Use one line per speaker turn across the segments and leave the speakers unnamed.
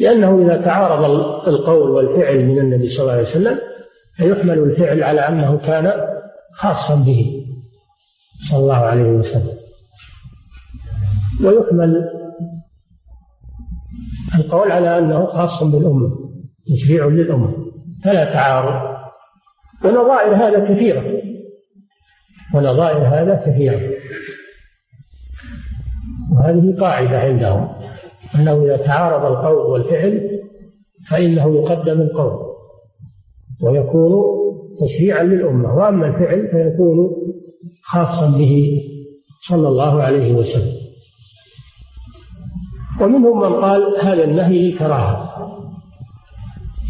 لأنه إذا تعارض القول والفعل من النبي صلى الله عليه وسلم فيحمل الفعل على أنه كان خاصا به صلى الله عليه وسلم. ويحمل القول على أنه خاص بالأمة تشريع للأمة فلا تعارض. ونظائر هذا كثيرة. ونظائر هذا كثيرة. وهذه قاعدة عندهم. أنه إذا تعارض القول والفعل فإنه يقدم القول ويكون تشريعا للأمة وأما الفعل فيكون خاصا به صلى الله عليه وسلم. ومنهم من قال هذا النهي للكراهة.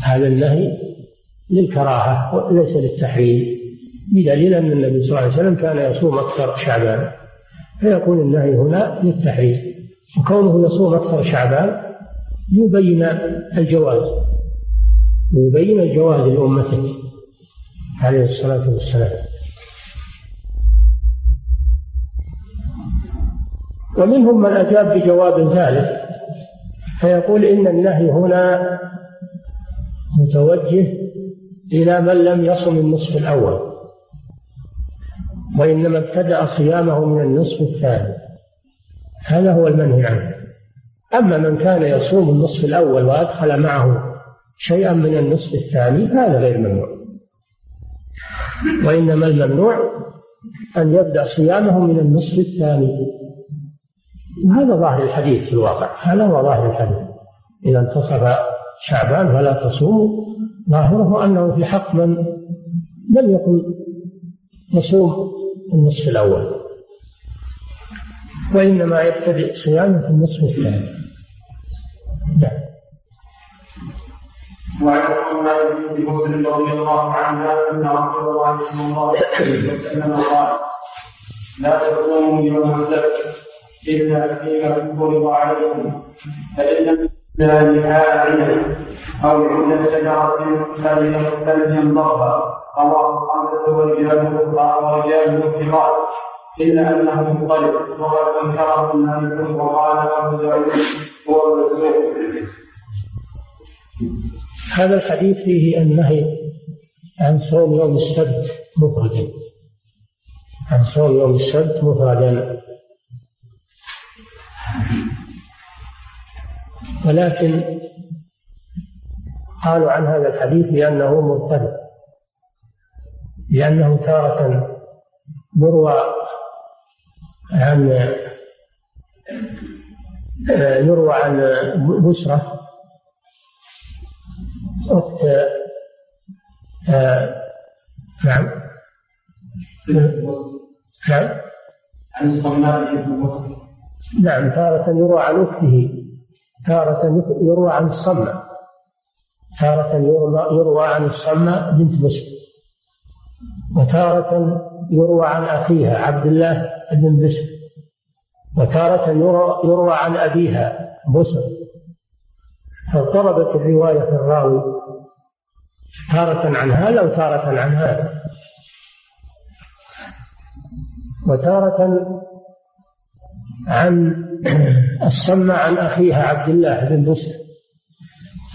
هذا النهي للكراهة وليس للتحريم بدليل أن النبي صلى الله عليه وسلم كان يصوم أكثر شعبان فيكون النهي هنا للتحريم. وكونه يصوم أكثر شعبان يبين الجواز يبين الجواز لأمته عليه الصلاة والسلام. ومنهم من أجاب بجواب ثالث فيقول إن النهي هنا متوجه إلى من لم يصم النصف الأول وإنما ابتدأ صيامه من النصف الثاني. هذا هو المنهي عنه. أما من كان يصوم النصف الأول وأدخل معه شيئا من النصف الثاني هذا غير ممنوع. وإنما الممنوع أن يبدأ صيامه من النصف الثاني. وهذا ظاهر الحديث في الواقع. هذا هو ظاهر الحديث. إذا انتصف شعبان فلا تصوموا ظاهره أنه في حق من لم يكن يصوم النصف الأول. وإنما يبتدئ صيامه في النصف الثاني. نعم.
وعن عثمان بن مسلم رضي الله عنها ان رسول الله صلى الله عليه وسلم قال لا تصوموا يوم السبت إلا فيما فرض عليكم فإن لم لها أو عند شجرة فلينضرها رواه خمسه ورجاله ورجاله ثقات إلا انه مختلف وقد انكره مالك وقال ابو داود هو المسلوب
هذا الحديث فيه النهي عن صوم يوم السبت مفردا. عن صوم يوم السبت مفردا. ولكن قالوا عن هذا الحديث بأنه مرتد. لأنه تارة يروى عن يروى عن بشرة أخت آه نعم. نعم. نعم تارة يروى عن أخته. تارة يروى عن الصمة تارة يروى عن الصمة بنت بشر. وتارة يروى عن أخيها عبد الله بن بشر. وتارة يروى عن أبيها بشر فاضطربت الرواية في الراوي تارة عن هذا وتارة عن هذا وتارة عن الصمة عن أخيها عبد الله بن بسر.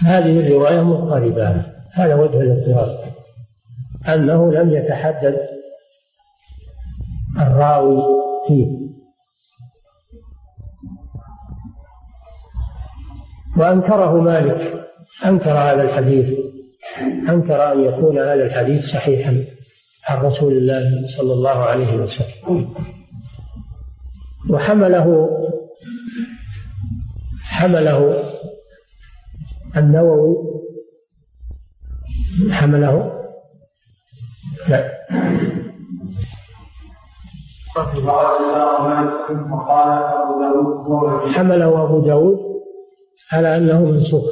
هذه الرواية مضطربة هذا وجه الاضطراب. أنه لم يتحدد الراوي فيه. وأنكره مالك. أنكر هذا الحديث. أنكر أن يكون هذا الحديث صحيحا عن رسول الله صلى الله عليه وسلم. وحمله حمله النووي. حمله؟ لا. حمله أبو داود. على أنه منسوخ.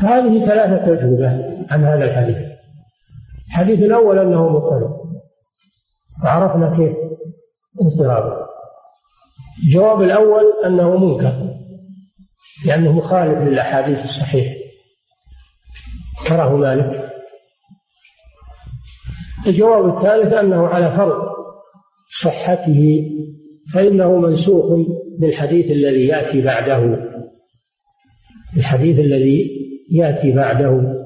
هذه ثلاثة أجوبة عن هذا الحديث. الحديث الأول أنه مضطرب. وعرفنا كيف اضطرابه الجواب الأول أنه منكر لأنه مخالف للأحاديث الصحيحة. كره مالك. الجواب الثالث أنه على فرض صحته فإنه منسوخ بالحديث الذي يأتي بعده. الحديث الذي يأتي بعده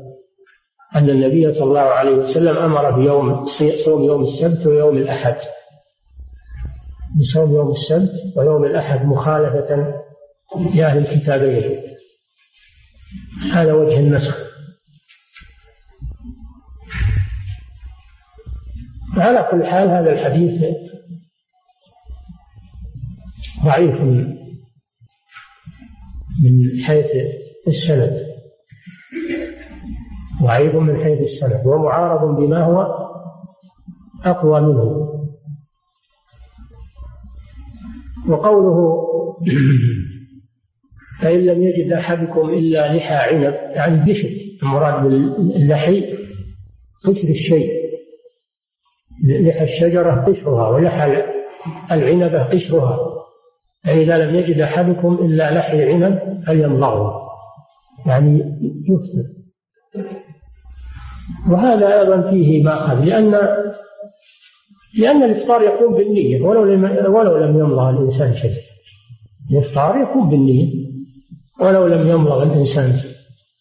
أن النبي صلى الله عليه وسلم أمر بيوم صوم يوم السبت ويوم الأحد. بصوم يوم السبت ويوم الأحد مخالفة لأهل الكتابين. هذا وجه النسخ. على كل حال هذا الحديث ضعيف من حيث السند. ضعيف من حيث السند. ومعارض بما هو أقوى منه. وقوله فإن لم يجد أحدكم إلا لحى عنب يعني بشر المراد باللحي قشر الشيء. لحى الشجرة قشرها ولحى العنبة قشرها فإذا لم يجد أحدكم إلا لحي عنب فليمضغه. يعني يفطر. وهذا أيضا فيه مأخذ لأن لأن الإفطار يكون بالنية ولو لم ولو لم يمضغ الإنسان شيء الإفطار يكون بالنية ولو لم يمضغ الإنسان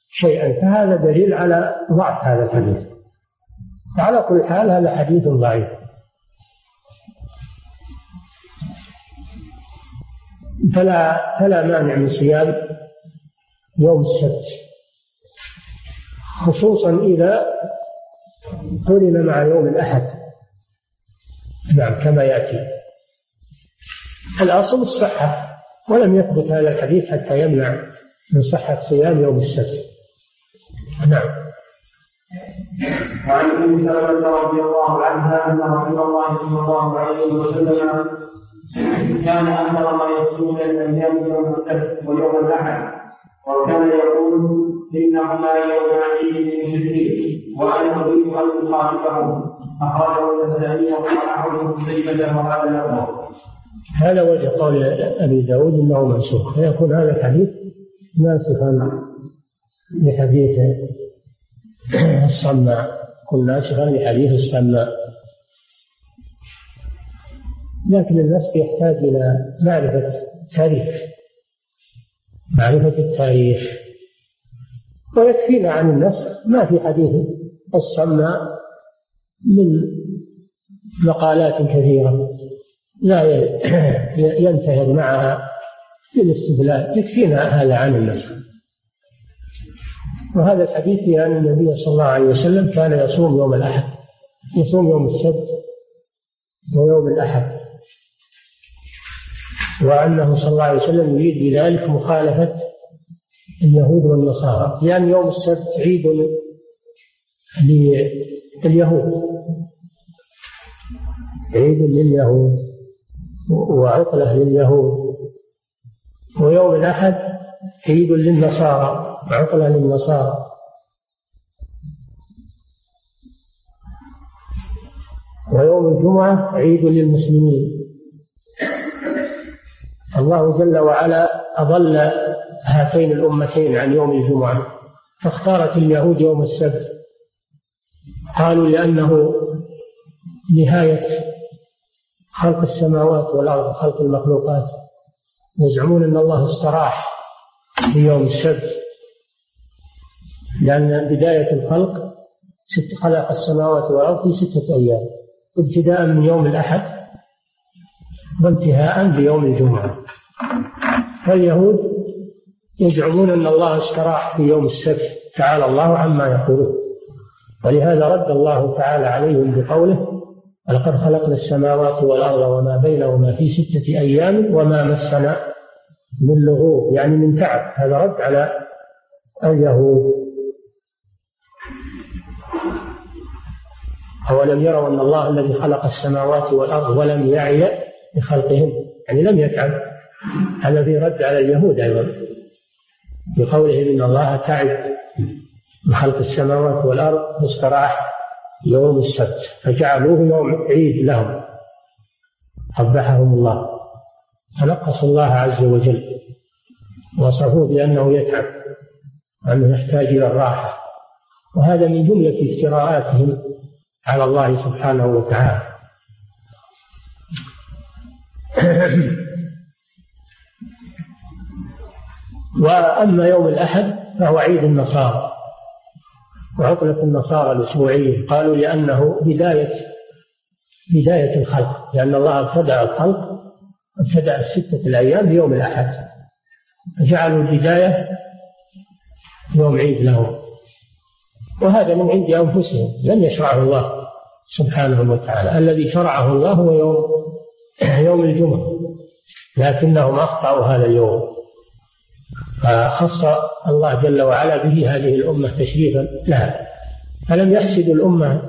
شيئا. فهذا دليل على ضعف هذا الحديث. على كل حال هذا حديث ضعيف. فلا فلا مانع من صيام يوم السبت. خصوصا إذا قرن مع يوم الأحد. نعم كما يأتي. الأصل الصحة ولم يثبت هذا الحديث حتى يمنع من صحة صيام يوم السبت. نعم.
وعن ام سلمه رضي الله عنها أن رسول الله صلى الله عليه وسلم كان أكثر ما يصوم الأيام يوم السبت ويوم الأحد وكان يقول إنهما يوم عيد للمشركين وأنا أريد أن أخالفهم اخرجه النسائي وصححه سيبه وهذا له
هذا وجه قول أبي داود إنه منسوخ. فيكون هذا الحديث ناسخا لحديث الصماء. يكون ناسخا لحديث الصماء. لكن النسخ يحتاج إلى معرفة التاريخ معرفة التاريخ. ويكفينا عن النسخ ما في حديث الصماء من مقالات كثيرة لا ينتهر معها بالاستدلال. يكفينا هذا عن النسخ وهذا الحديث في أن النبي صلى الله عليه وسلم كان يصوم يوم الأحد يصوم يوم السبت ويوم الأحد. وأنه صلى الله عليه وسلم يريد بذلك مخالفة اليهود والنصارى. لأن يوم السبت عيد لليهود. عيد لليهود وعطلة لليهود. ويوم الأحد عيد للنصارى عطلة للنصارى. ويوم الجمعة عيد للمسلمين. الله جل وعلا أضل هاتين الأمتين عن يوم الجمعة فاختارت اليهود يوم السبت. قالوا لأنه نهاية خلق السماوات والأرض خلق المخلوقات. يزعمون أن الله استراح في يوم السبت لأن بداية الخلق ست خلق السماوات والأرض في ستة أيام ابتداء من يوم الأحد وانتهاء بيوم الجمعة. فاليهود يزعمون أن الله استراح في يوم السبت تعالى الله عما يقولون. ولهذا رد الله تعالى عليهم بقوله ولقد خلقنا السماوات والأرض وما بينهما في ستة أيام وما مسنا من لغوب. يعني من تعب. هذا رد على اليهود. أولم يروا أن الله الذي خلق السماوات والأرض ولم يعي بخلقهن؟ يعني لم يتعب. هذا في رد على اليهود أيضا بقولهم إن الله تعب بخلق السماوات والأرض واستراح يوم السبت فجعلوه يوم عيد لهم قبحهم الله فنقصوا الله عز وجل وصفوه بأنه يتعب وأنه يحتاج إلى الراحة وهذا من جملة افتراءاتهم على الله سبحانه وتعالى. وأما يوم الأحد فهو عيد النصارى. وعطلة النصارى الأسبوعية. قالوا لأنه بداية بداية الخلق. لأن الله ابتدأ الخلق ابتدأ الستة الأيام بيوم الأحد. فجعلوا البداية يوم عيد لهم. وهذا من عند أنفسهم. لم يشرعه الله سبحانه وتعالى. الذي شرعه الله هو يوم يوم الجمعة. لكنهم أخطأوا هذا اليوم. فخص الله جل وعلا به هذه الأمة تشريفا لها. فلم يحسدوا الأمة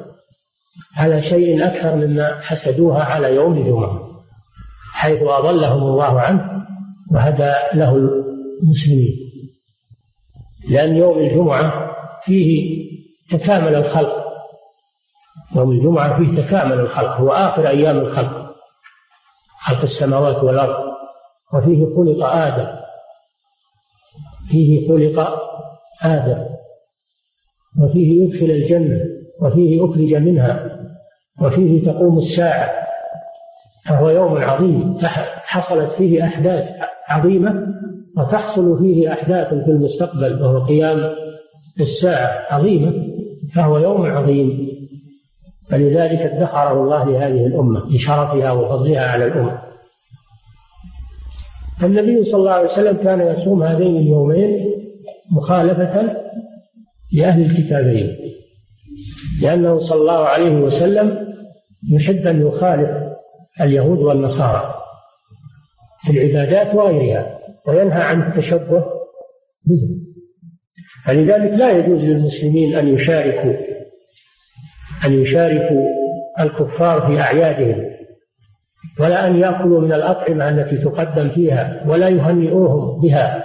على شيء أكثر مما حسدوها على يوم الجمعة؟ حيث أضلهم الله عنه وهدى له المسلمين. لأن يوم الجمعة فيه تكامل الخلق. يوم الجمعة فيه تكامل الخلق. هو آخر أيام الخلق. خلق السماوات والأرض. وفيه خلق آدم. فيه خلق آدم وفيه يدخل الجنة وفيه أخرج منها وفيه تقوم الساعة فهو يوم عظيم حصلت فيه أحداث عظيمة وتحصل فيه أحداث في المستقبل وهو قيام الساعة عظيمة فهو يوم عظيم. فلذلك ادخره الله لهذه الأمة لشرفها وفضلها على الأمة. النبي صلى الله عليه وسلم كان يصوم هذين اليومين مخالفة لأهل الكتابين لأنه صلى الله عليه وسلم يحب أن يخالف اليهود والنصارى في العبادات وغيرها وينهى عن التشبه بهم. فلذلك لا يجوز للمسلمين أن يشاركوا أن يشاركوا الكفار في أعيادهم. ولا أن يأكلوا من الأطعمة التي تقدم فيها ولا يهنئوهم بها.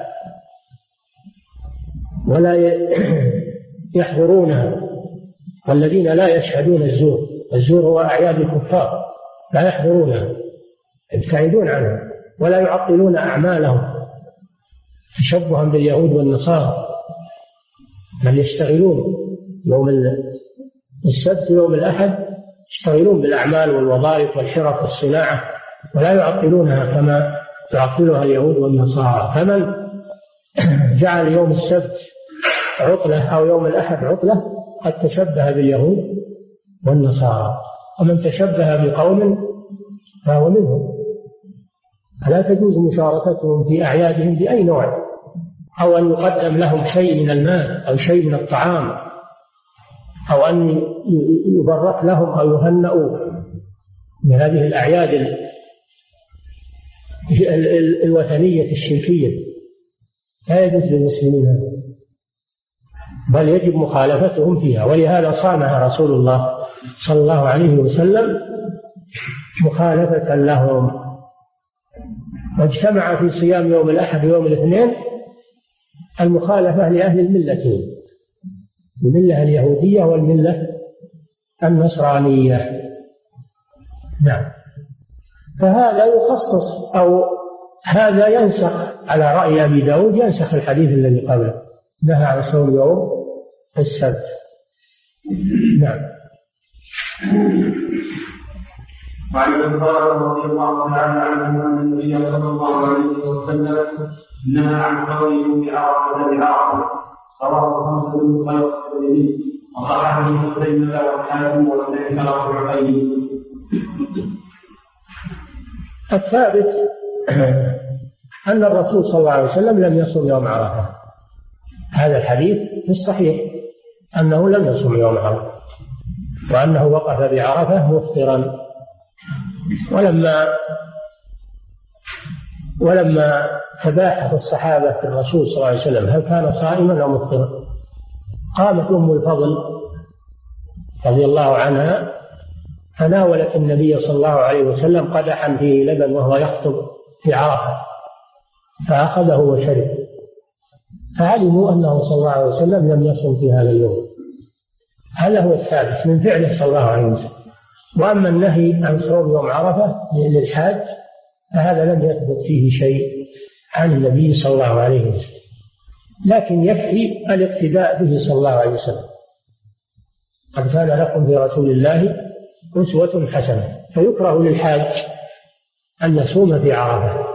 ولا يحضرونها. والذين لا يشهدون الزور الزور هو أعياد الكفار لا يحضرونها. يبتعدون عنها ولا يعطلون أعمالهم. تشبها باليهود والنصارى. بل يشتغلون. يوم السبت يوم الأحد يشتغلون بالأعمال والوظائف والحرف والصناعة ولا يعطلونها كما تعطلها اليهود والنصارى. فمن جعل يوم السبت عطلة أو يوم الأحد عطلة قد تشبه باليهود والنصارى. ومن تشبه بقوم فهو منهم. فلا تجوز مشاركتهم في أعيادهم بأي نوع أو أن يقدم لهم شيء من المال أو شيء من الطعام أو أن يبرك لهم أو يهنئوا بهذه الأعياد الوثنية الشركية. لا يجوز للمسلمين بل يجب مخالفتهم فيها. ولهذا صامها رسول الله صلى الله عليه وسلم مخالفة لهم. واجتمع في صيام يوم الأحد ويوم الاثنين المخالفة لأهل الملتين الملة اليهودية والملة النصرانية. نعم. فهذا يخصص أو هذا ينسخ على رأي أبي داود ينسخ الحديث الذي قبله. نهى عن صوم يوم السبت. نعم.
وعن هريره رضي الله تعالى عنه أن النبي صلى الله عليه وسلم نهى عن صوم يوم عرفة بعرفه رواه خمسة غير الترمذي وصححه ابن تيمية والحاكم وسلك له العين
الثابت أن الرسول صلى الله عليه وسلم لم يصم يوم عرفة. هذا الحديث في الصحيح أنه لم يصم يوم عرفة وأنه وقف بعرفة مفطرا. ولما ولما تباحث الصحابة في الرسول صلى الله عليه وسلم هل كان صائما أو مفطرا قامت أم الفضل رضي الله عنها فناولت النبي صلى الله عليه وسلم قدحا فيه لبن وهو يخطب في عرفة فأخذه وشرب. فعلموا أنه صلى الله عليه وسلم لم يصم في هذا اليوم. هذا هو الثابت من فعله صلى الله عليه وسلم. وأما النهي عن صوم يوم عرفة للحاج فهذا لم يثبت فيه شيء عن النبي صلى الله عليه وسلم. لكن يكفي الاقتداء به صلى الله عليه وسلم. قد كان لكم في رسول الله أسوة حسنة فيكره للحاج أن يصوم في عرفة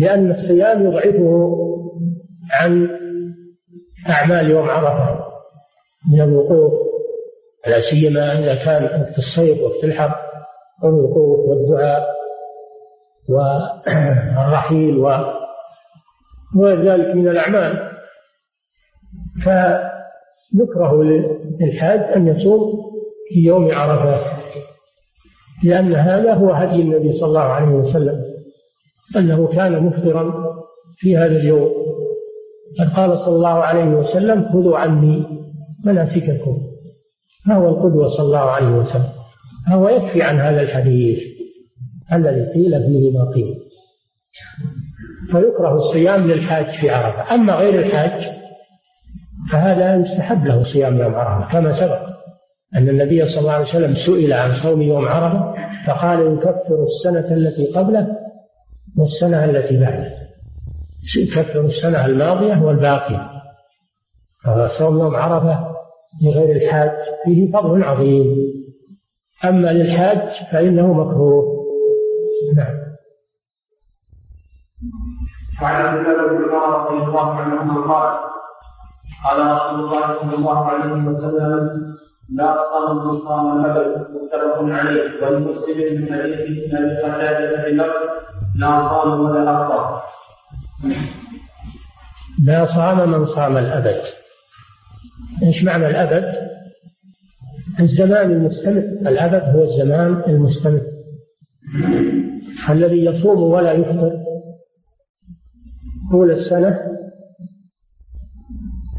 لأن الصيام يضعفه عن أعمال يوم عرفة من الوقوف لا سيما إذا كان في الصيف وقت الحر الوقوف والدعاء والرحيل وغير ذلك من الأعمال. فيكره للحاج أن يصوم في يوم عرفة لأن هذا هو هدي النبي صلى الله عليه وسلم أنه كان مفطرا في هذا اليوم. قد قال صلى الله عليه وسلم خذوا عني مناسككم. فهو القدوة صلى الله عليه وسلم. فهو يكفي عن هذا الحديث الذي قيل فيه ما قيل. فيكره الصيام للحاج في عرفة. أما غير الحاج فهذا يستحب له صيام يوم عرفة كما سبق أن النبي صلى الله عليه وسلم سئل عن صوم يوم عرفة فقال يكفر السنة التي قبله والسنة التي بعده. يكفر السنة الماضية والباقية. فصوم يوم عرفة لغير الحاج فيه فضل عظيم. أما للحاج فإنه مكروه. نعم.
وعن عبد الله بن عمر رضي الله عنهما قال قال رسول الله صلى الله عليه وسلم لا صام من صام الابد متفق عليه ولمسلم من حديث أبي قتادة في لا صام ولا افطر
لا صام من صام الأبد. إيش معنى الأبد؟ الزمان المستمر. الأبد هو الزمان المستمر. الذي يصوم ولا يفطر. طول السنة.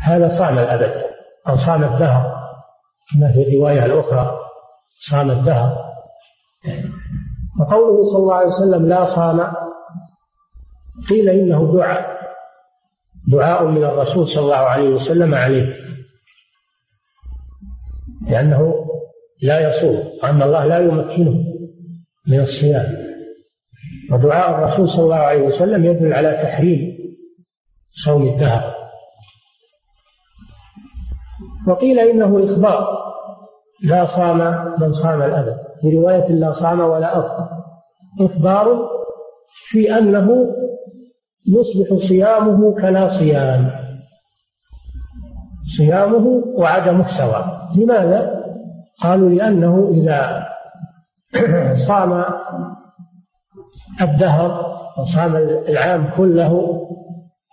هذا صام الأبد. أو صام الدهر. كما في الروايه الأخرى. صام الدهر. وقوله صلى الله عليه وسلم لا صام. قيل إنه دعاء. دعاء من الرسول صلى الله عليه وسلم عليه. لأنه لا يصوم. أما الله لا يمكنه من الصيام. ودعاء الرسول صلى الله عليه وسلم يدل على تحريم. صوم الدهر. وقيل إنه إخبار. لا صام من صام الأبد. في رواية لا صام ولا أفطر. إخبار في أنه يصبح صيامه كلا صيام. صيامه وعدمه سواء لماذا؟ قالوا لأنه إذا صام الدهر وصام العام كله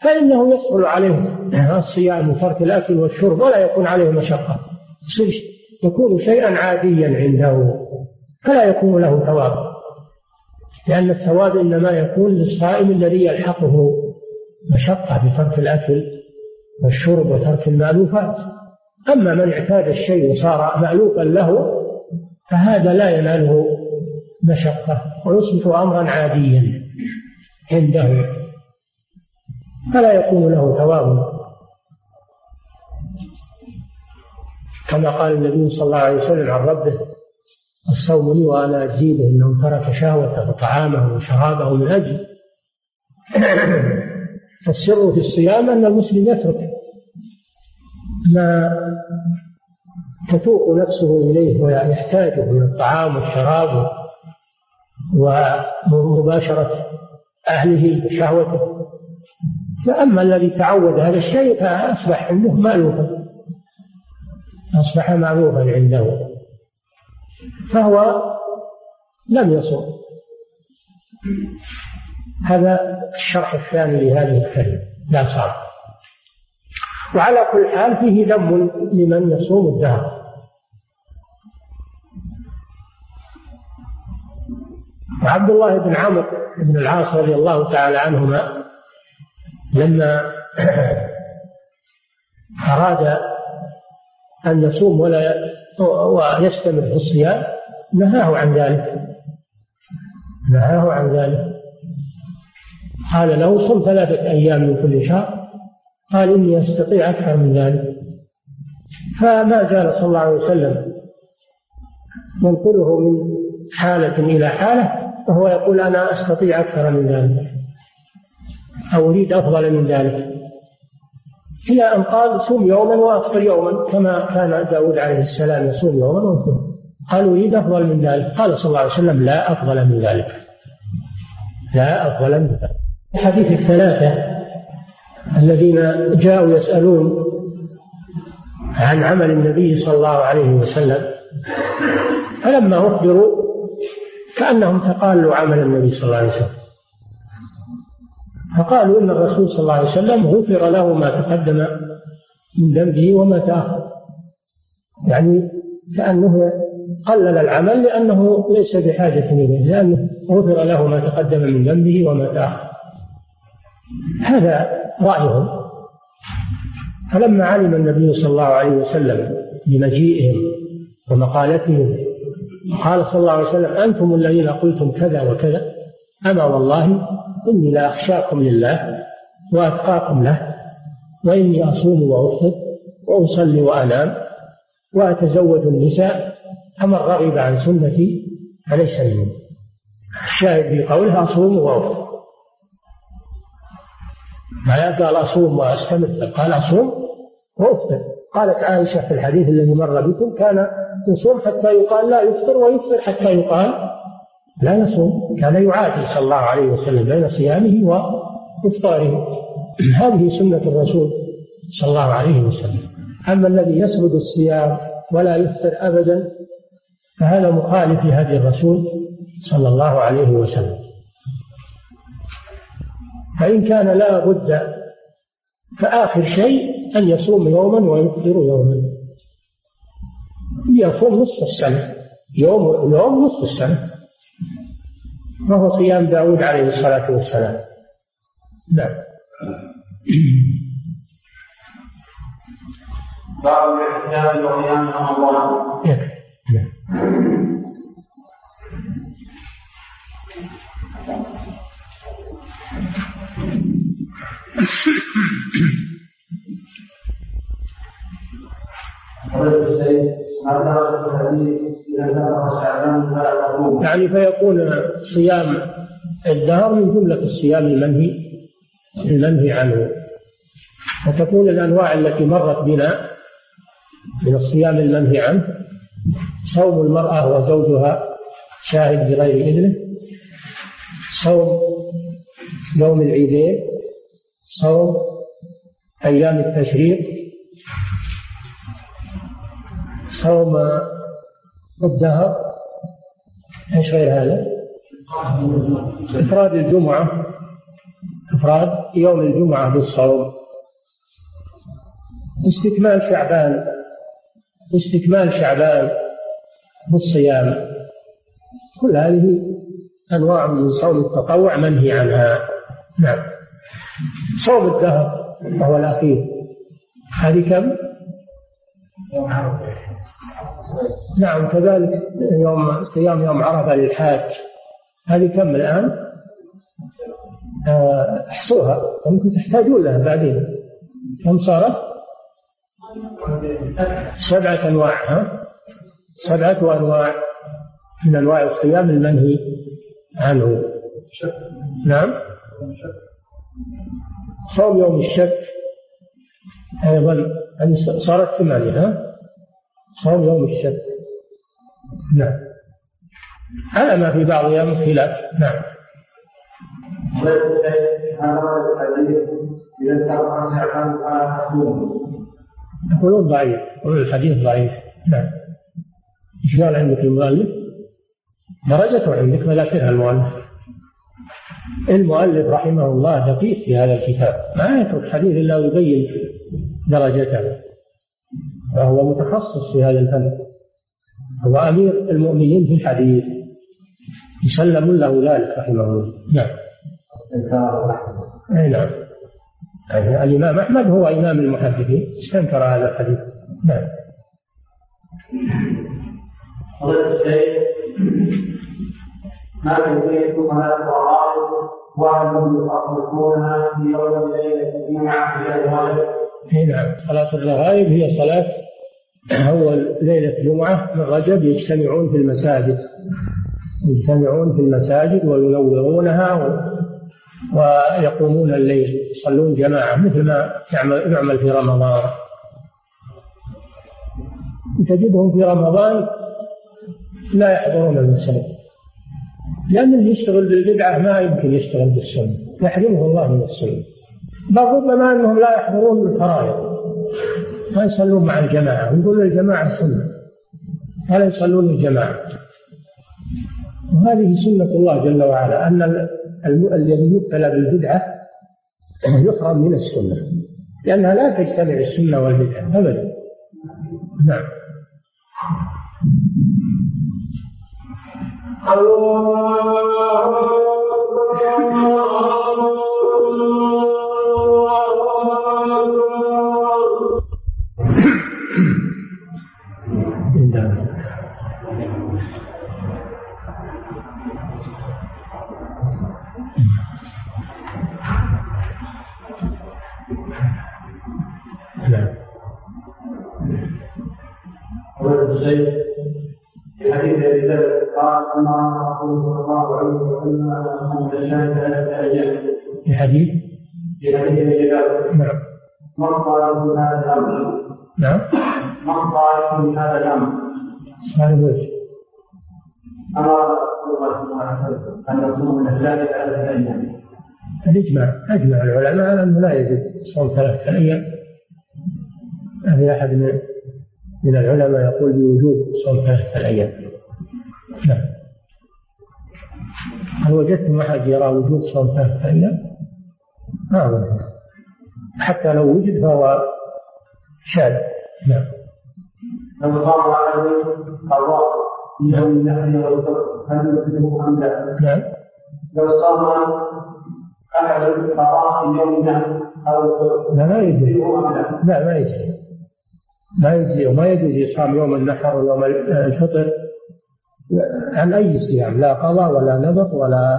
فإنه يسهل عليه الصيام وترك الأكل والشرب ولا يكون عليه مشقة. يكون شيئا عاديا عنده. فلا يكون له ثواب. لأن الثواب إنما يكون للصائم الذي يلحقه مشقة بترك الأكل والشرب وترك المألوفات. أما من اعتاد الشيء وصار مألوفا له فهذا لا يناله مشقة. ويصبح أمرا عاديا عنده. فلا يكون له ثواب. كما قال النبي صلى الله عليه وسلم عن ربه الصوم لي وأنا اجزي إنه ترك شهوته وطعامه وشرابه من أجل. فالسر في الصيام أن المسلم يترك. ما تتوق نفسه إليه ويحتاجه من الطعام والشراب ومباشرة أهله وشهوته. فأما الذي تعود هذا الشيء فأصبح عنده مالوفا أصبح معروفا عنده. فهو لم يصم هذا الشرح الثاني لهذه الكلمة. لا صام وعلى كل حال فيه ذم لمن يصوم الدهر. وعبد الله بن عمرو بن العاص رضي الله تعالى عنهما لما أراد أن يصوم ولا ويستمر في الصيام نهاه عن ذلك. نهاه عن ذلك. قال له صم ثلاثة أيام من كل شهر. قال إني أستطيع أكثر من ذلك. فما زال صلى الله عليه وسلم ينقله من حالة إلى حالة وهو يقول أنا أستطيع أكثر من ذلك. أو أريد أفضل من ذلك. إلى أن قال صوم يوما وأفطر يوما كما كان داود عليه السلام يصوم يوما ويفطر قال أريد أفضل من ذلك. قال صلى الله عليه وسلم لا أفضل من ذلك. لا أفضل من ذلك. حديث الثلاثة الذين جاءوا يسألون عن عمل النبي صلى الله عليه وسلم فلما أخبروا كأنهم تقالوا عمل النبي صلى الله عليه وسلم. فقالوا إن الرسول صلى الله عليه وسلم غفر له ما تقدم من ذنبه وما تأخر. يعني كأنه قلل العمل لأنه ليس بحاجة إليه لأنه غفر له ما تقدم من ذنبه وما تأخر. هذا رأيهم. فلما علم النبي صلى الله عليه وسلم بمجيئهم ومقالتهم قال صلى الله عليه وسلم أنتم الذين قلتم كذا وكذا أما والله إني لأخشاكم لله وأتقاكم له وإني أصوم وأفطر وأصلي وأنام وأتزوج النساء فمن رغب عن سنتي فليس مني. الشاهد في قوله أصوم وأفطر. ما قال أصوم وأستمر قال أصوم وأفطر. قالت عائشة في الحديث الذي مر بكم كان يصوم حتى يقال لا يفطر ويفطر حتى يقال لا يصوم كان يعادل صلى الله عليه وسلم بين صيامه وإفطاره. هذه سنة الرسول صلى الله عليه وسلم. أما الذي يسرد الصيام ولا يفطر أبدا فهذا مخالف لهدي الرسول صلى الله عليه وسلم. فإن كان لا بد فآخر شيء أن يصوم يوما ويفطر يوما. يصوم نصف السنة يوم يوم نصف السنة. وهو صيام داود عليه الصلاة والسلام. نعم.
باب الاحتجاج وقيام رمضان
يكفي نعم. يعني فيكون صيام الدهر من جملة الصيام المنهي المنهي عنه. وتكون الأنواع التي مرت بنا من الصيام المنهي عنه صوم المرأة وزوجها شاهد بغير إذنه صوم يوم العيدين صوم أيام التشريق صوم الدهر إيش غير هذا؟ إفراد الجمعة. إفراد يوم الجمعة بالصوم. استكمال شعبان استكمال شعبان بالصيام. كل هذه أنواع من صوم التطوع منهي عنها. نعم. صوم الدهر وهو الأخير. هذه كم؟ نعم كذلك يوم صيام يوم عرفة للحاج هذه كم الآن؟ آه، احصوها يمكن تحتاجون لها بعدين كم صارت؟ سبعة أنواع ها؟ سبعة أنواع من أنواع الصيام المنهي عنه نعم صوم يوم الشك أيضا صارت ثمانية ها؟ صوم يوم الشك نعم. على ما في بعض أيام خلاف. نعم. يقولون ضعيف. يقولون الحديث ضعيف. نعم. إيش قال عندك المؤلف؟ درجته عندك ذاكرها المؤلف. المؤلف رحمه الله دقيق في هذا الكتاب. ما يترك الحديث إلا ويبين درجته. فهو متخصص في هذا الفن. هو أمير المؤمنين في الحديث. يسلم له ذلك رحمه الله. نعم. أي نعم. يعني الإمام أحمد هو إمام المحدثين. استنكر هذا الحديث. نعم.
فضيلة الشيخ ما كيفية صلاة الرغائب وهل يخصصونها في يوم ليلة الجمعة في الغالب؟
اي نعم. صلاة الرغائب هي صلاة أول ليلة جمعة من رجب يجتمعون في المساجد. يجتمعون في المساجد وينورونها ويقومون الليل. يصلون جماعة مثل ما يعمل, يعمل في رمضان. تجدهم في رمضان لا يحضرون المساجد لأن اللي يشتغل بالبدعة ما يمكن يشتغل بالسنة. يحرمه الله من السنة. بل ربما أنهم لا يحضرون الفرائض ما يصلون مع الجماعة يقولون الجماعة سنة ولا يصلون الجماعة. وهذه سنة الله جل وعلا أن الذي يبتلى بالبدعة يحرم من السنة لأنها لا تجتمع السنة والبدعة أبدا. نعم. الله في حديث
في حديث نعم ما الصالح من هذا الامر؟
نعم
ما الصالح من هذا الامر؟
صالح وجه
أمر رسول الله صلى الله عليه وسلم ان نصوم من الثلاثه ثلاثة أيام
الاجماع أجمع العلماء انه لا يجب صوم ثلاثة أيام ما في أحد من من العلماء يقول بوجوب صوم ثلاثة أيام نعم. هل وجدتم احد يرى وجوب صوم ثلاثة أيام؟ ما حتى لو وجد فهو شاذ. نعم.
لو قضاء في يوم النحر والفطر هل يسلمه أم لا؟
نعم.
لو صام أحد قضاء يوم الفطر
لا ما يجزي لا؟ ما يجزي ما يجزي وما يجوز يصام يوم النحر ويوم الفطر. عن أي صيام؟ لا قضاء ولا نذر ولا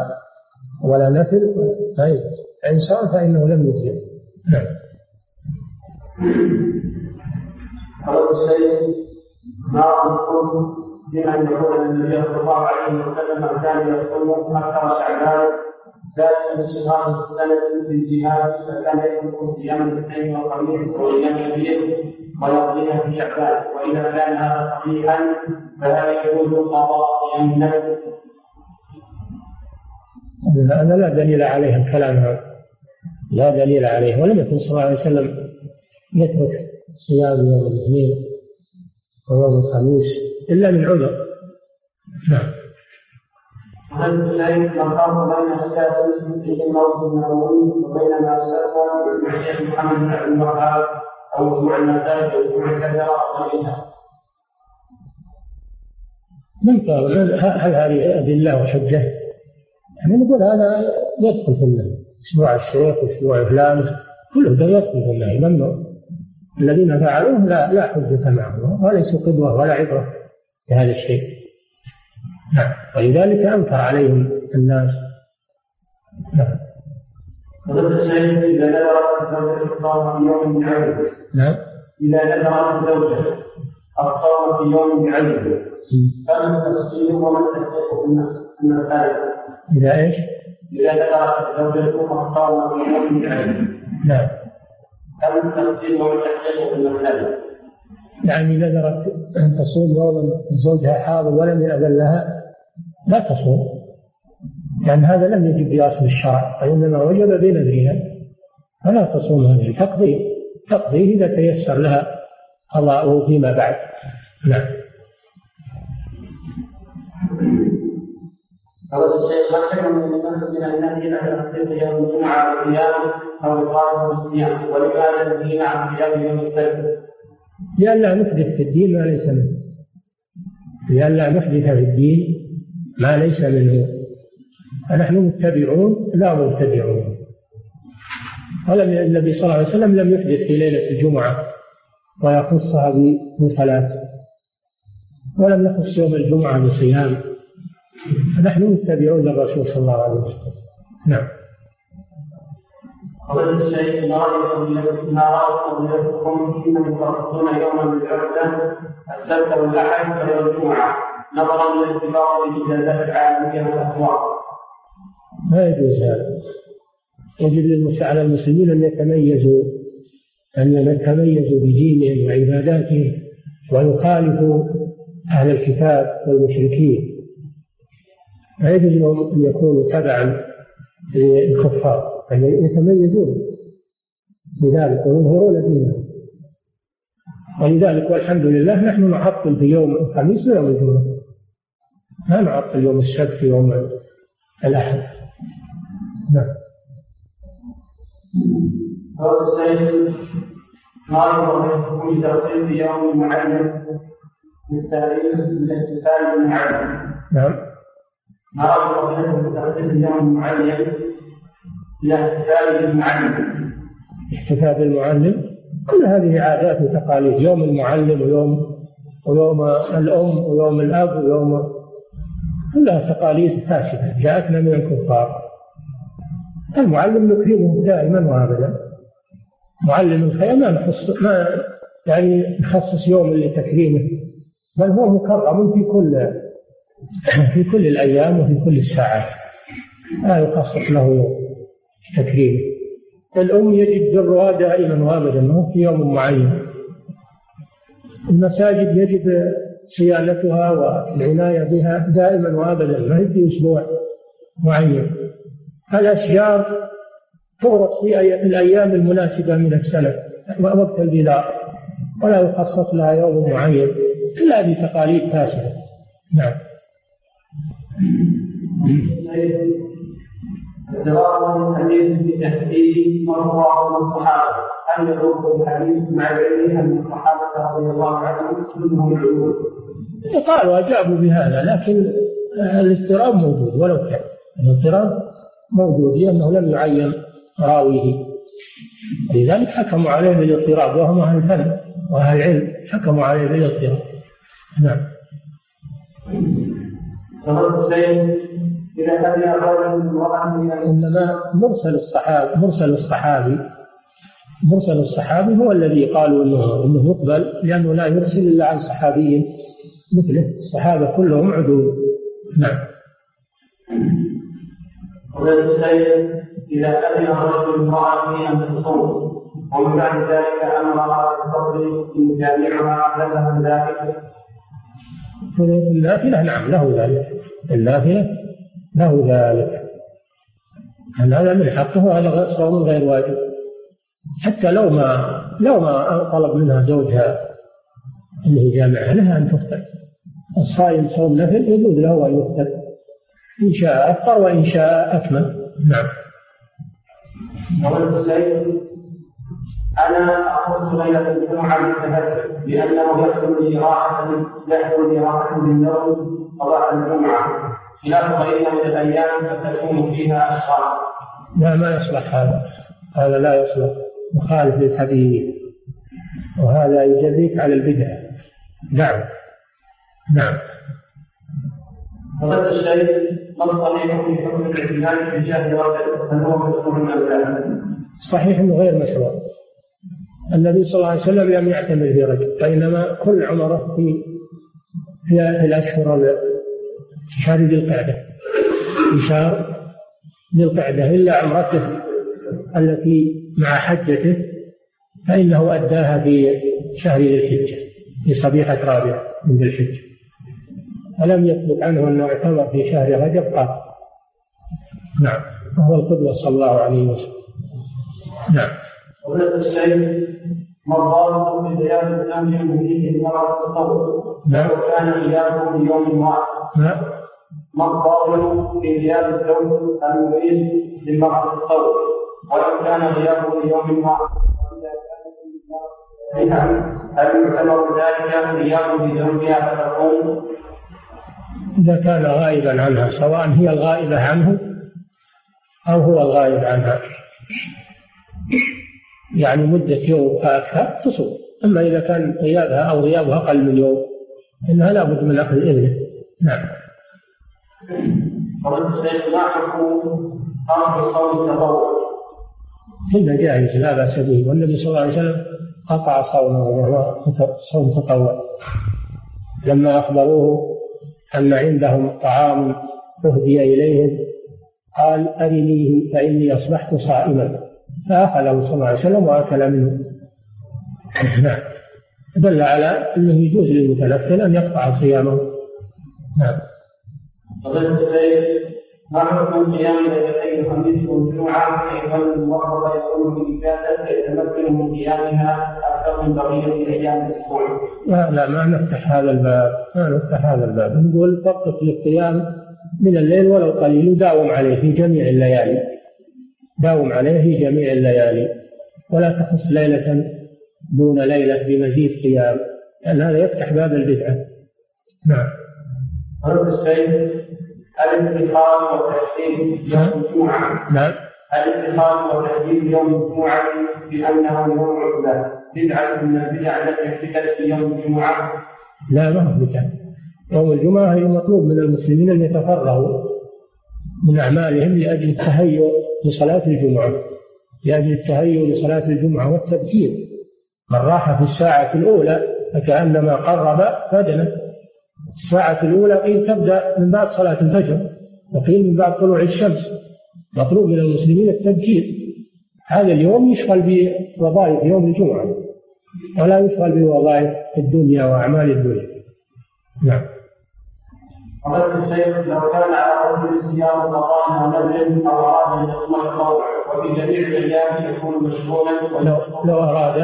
ولا نفل. ما يجوز فإن صام فإنه لم يجزئ نعم.
قال السيد ما بما ان يقول النبي صلى الله عليه وسلم كان يصوم أكثر شعبان ذلك من شهر السنة في الجهاد فكان يترك صيام الاثنين والخميس وايام البيت ويقضيها في شعبان وإذا كان هذا صحيحا فلا يجوز القضاء النفل
هذا لا دليل عليه الكلام. هذا لا دليل عليه. ولم يكن صلى الله عليه وسلم يترك صيام يوم الاثنين ويوم الخميس إلا من عذر. نعم.
هل شيء الفرق بين الشافعي في الموت النبوي وبين ما في الشيخ محمد بن عبد الوهاب أو أسبوع المساجد أو الكذا وغيرها؟
من قال؟ هل هذه أدلة وحجة؟ يعني نقول هذا يدخل في أسبوع الشيخ أسبوع فلان كله ده يدخل في النهي ممنوع الذين فعلوه لا لا حجة معهم. وليسوا قدوة ولا عبرة بهذا الشيء. نعم. ولذلك أنكر عليهم الناس.
نعم. إذا نذرت زوجة الصوم في يوم بعيد
نعم.
إذا نذرت زوجة الصوم في يوم بعيد فمن تفصيل ومن تحقيق الناس المسائل.
إذا إيش؟
إذا ذكرت زوجته الصوم في يوم بعيد
نعم.
فمن تفصيل ومن تحقيق المسائل.
يعني نذرت أن تصوم يوما زوجها حاضر ولم يأذن لها لا تصوم. لأن هذا لم يجب بأصل الشرع وإنما وجب بنذرها فلا تصوم هذه. تقضيه تقضيه إذا تيسر لها قضاؤه فيما بعد. نعم.
قال الشيخ ما حكم من من النهي عن تخصيص يوم الجمعة بالصيام أو القائم بالصيام ولماذا النهي عن صيام يوم السبت؟
لئلا نحدث في الدين ما ليس منه. لئلا نحدث في الدين ما ليس منه. فنحن متبعون لا مبتدعون. ولم النبي صلى الله عليه وسلم لم يحدث في ليلة الجمعة ويخصها بصلاه ولم يخص يوم الجمعة بصيام نحن متبعون للرسول صلى الله عليه وسلم. نعم.
قبل الشيء ما رأوا قضيتكم حين يخصصون يوما بالعبدة السبت والأحد ويوم الجمعة. نظرا للاتفاق بالإجازات العالمية والأسواق.
ما يجوز هذا. يجب على المسلمين أن يتميزوا أن يتميزوا بدينهم وعباداتهم ويخالفوا أهل الكتاب والمشركين. لا يجوز لهم أن يكونوا تبعا للكفار بل يتميزون بذلك ويظهرون دينهم. ولذلك والحمد لله نحن نعطل في يوم الخميس ويوم الجمعة. ما نعطل يوم السبت ويوم الأحد. نعم.
قال السيد ما يرغب في تخصيص يوم معين للتاريخ بالاحتفال بالمعلم؟
نعم.
ما يرغب في تخصيص يوم معين للاحتفال بالمعلم؟
احتفال بالمعلم؟ كل هذه عادات وتقاليد يوم المعلم ويوم ويوم الأم ويوم الأب ويوم كلها تقاليد فاسدة جاءتنا من الكفار. المعلم نكرمه دائما وابدا. معلم الخير ما نخص ما يعني نخصص يوم لتكريمه بل هو مكرم في كل في كل الأيام وفي كل الساعات. لا يخصص له يوم الأم يجب برها دائما وابدا ما في يوم معين. المساجد يجب صيانتها والعنايه بها دائما وابدا ما هي في أسبوع معين. الأشجار تغرس في الأيام المناسبة من السنة وقت البذار ولا يخصص لها يوم معين كل هذه تقاليد فاسدة نعم
الجواب الحديث في تحديد مرفوع الصحابة هل يدور الحديث مع العلم أن الصحابة رضي الله عنهم كلهم علوم؟
قالوا أجابوا بهذا لكن الاضطراب موجود ولو كان الاضطراب موجود لأنه لم يعين راويه. لذلك حكموا عليه بالاضطراب وهم أهل الفن وأهل العلم حكموا عليه بالاضطراب. نعم. إنما مرسل الصحابي مرسل الصحابي مرسل الصحابي هو الذي قالوا إنه إنه يقبل لأنه لا يرسل إلا عن صحابي مثله. الصحابة كلهم عدول. نعم.
ويتسيد إذا أذن الرجل امرأته أن تصوم ومن بعد ذلك أمرها بالصبر إن جامعها لها ذلك
النافلة نعم له ذلك. النافلة له ذلك. أن هذا من حقه وهذا صوم غير واجب. حتى لو ما لو ما طلب منها زوجها أنه يجامعها لها أن تفطر. الصائم صوم نفل يجوز له أن يفطر. إن شاء أفطر وإن شاء أكمل. نعم.
قول الحسين أنا أخص ليلة الجمعة بالتهجد لأنه يحصل لي راحة يحصل لي راحة بالنوم صباح الجمعة. خلاف غيرها من الأيام فتكون فيها أشرار
لا ما يصلح هذا. هذا لا يصلح. مخالف للحديث. وهذا يجريك على البدع. نعم. نعم.
فهذا الشيء
صحيح إنه غير مشروع. النبي صلى الله عليه وسلم لم يعتمر في رجب وانما كل عمره في في الأشهر شهر ذي القعدة. في شهر ذي القعدة إلا عمرته التي مع حجته فإنه أداها في شهر ذي الحجة في صبيحة رابعة من ذي الحجة. ولم يثبت عنه أنه اعتمر في شهر رجب؟ قط نعم. وهو القدوة صلى الله عليه وسلم. نعم.
الشيء مرضاة في زيادة الأمر فيه المرض التصور.
نعم.
كان غيابه في يوم واحد.
نعم.
مرضاة في غياب الزوج المريض للمرض التصور. ولو كان غيابه في يوم واحد هل يعتبر ذلك غيابه بزوجها فتقوم
إذا كان غائبا عنها سواء هي الغائبة عنه أو هو الغائب عنها. يعني مدة يوم فأكثر تصوم. أما إذا كان غيابها أو غيابها أقل من يوم إنها لابد من أخذ إذنه نعم. كله جائز لا بأس به. والنبي صلى الله عليه وسلم قطع صومه وهو صوم تطوع. لما أخبروه أن عندهم طعام أهدي إليهم قال أرنيه فإني أصبحت صائما. فأخذه صلى الله عليه وسلم وأكل منه. نعم. دل على أنه يجوز للمتنفل أن يقطع صيامه. نعم.
فضيلة الشيخ ما حكم القيام ليلتي الخميس والجمعة حيث الموظف يكون في إجازة يتمكن من قيامها من بقية أيام الأسبوع؟
لا لا ما نفتح هذا الباب ما نفتح هذا الباب. نقول فقط للقيام من الليل ولو قليل وداوم عليه في جميع الليالي. داوم عليه في جميع الليالي. ولا تخص ليلة دون ليلة بمزيد قيام لأن هذا يفتح باب البدعة. نعم.
قلت السيد الاتخاذ والتحديد يوم الجمعة.
نعم.
الاتخاذ والتحديد يوم الجمعة بأنه يوم عقبة بدعة من البدع التي احتفلت في يوم الجمعة؟
لا ما هو بدعة يوم الجمعة هي مطلوب من المسلمين أن يتفرغوا من أعمالهم لأجل التهيؤ لصلاة الجمعة. لأجل التهيؤ لصلاة الجمعة والتبكير من راح في الساعة الأولى فكأنما قرب بدنه. الساعة الأولى قيل تبدأ من بعد صلاة الفجر وقيل من بعد طلوع الشمس. مطلوب من المسلمين التبكير هذا اليوم يشغل بوظائف يوم الجمعة. ولا يشغل بوظائف الدنيا وأعمال الدنيا. نعم.
فضيلة الشيخ لو كان على رجل صيام رمضان ونذر أو أراد أن يصوم التطوع وفي جميع الأيام يكون مشغولا
لو لو أراد.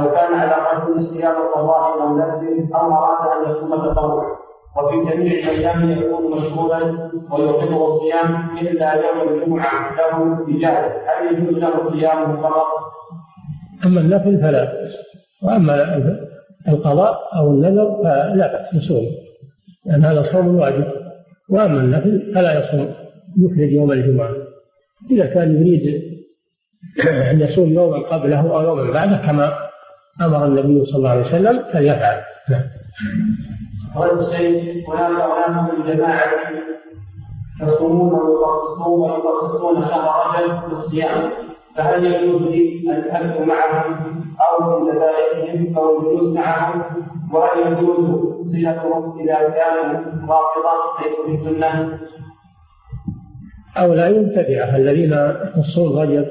لو كان على رجل صيام قضاء أو نذر أو أراد أن يصوم التطوع وفي جميع الأيام يكون مشغولا ويوقفه الصيام إلا يوم الجمعة له اجازه هل يجوز له صيامه فقط؟
أما النفل فلا. وأما القضاء أو النذر فلا بأس يصوم. لأن هذا صوم واجب. وأما النفل فلا يصوم يخرج يوم الجمعة. إذا كان يريد أن يصوم يوما قبله أو يوما بعده كما أمر النبي صلى الله عليه وسلم فليفعل. نعم.
قال الشيخ هناك أناس من الجماعة يصومون ويخصصون ويخصصون شهر رجب بالصيام فهل يجوز لي أن أكل معهم أو من ذبائحهم أو الجلوس معهم وهل يجوز صلتهم إذا كانوا رافضة ليسوا بسنة؟
هؤلاء مبتدعة الذين يخصون رجب.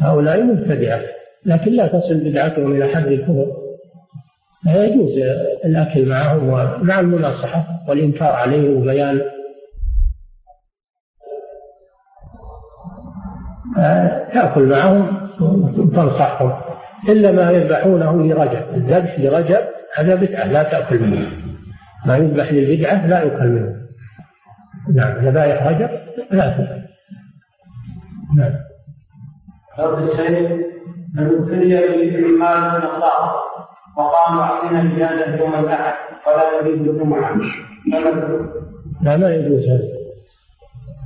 هؤلاء مبتدعة لكن لا تصل بدعتهم إلى حد الكفر يجوز الأكل معهم ومع المناصحة والإنكار عليه وبيان. تأكل معهم وتنصحهم. إلا ما يذبحونه لرجب. الذبح لرجب هذا بدعة لا تأكل منه. ما يذبح للبدعة لا يؤكل منه. نعم ذبائح رجب لا تأكل
نعم. فرد الشيخ من ابتلي بالإيمان النصارى وقاموا أعطينا الجنازة يوم الأحد ولا نريد الجمعة.
لا ما يجوز هذا.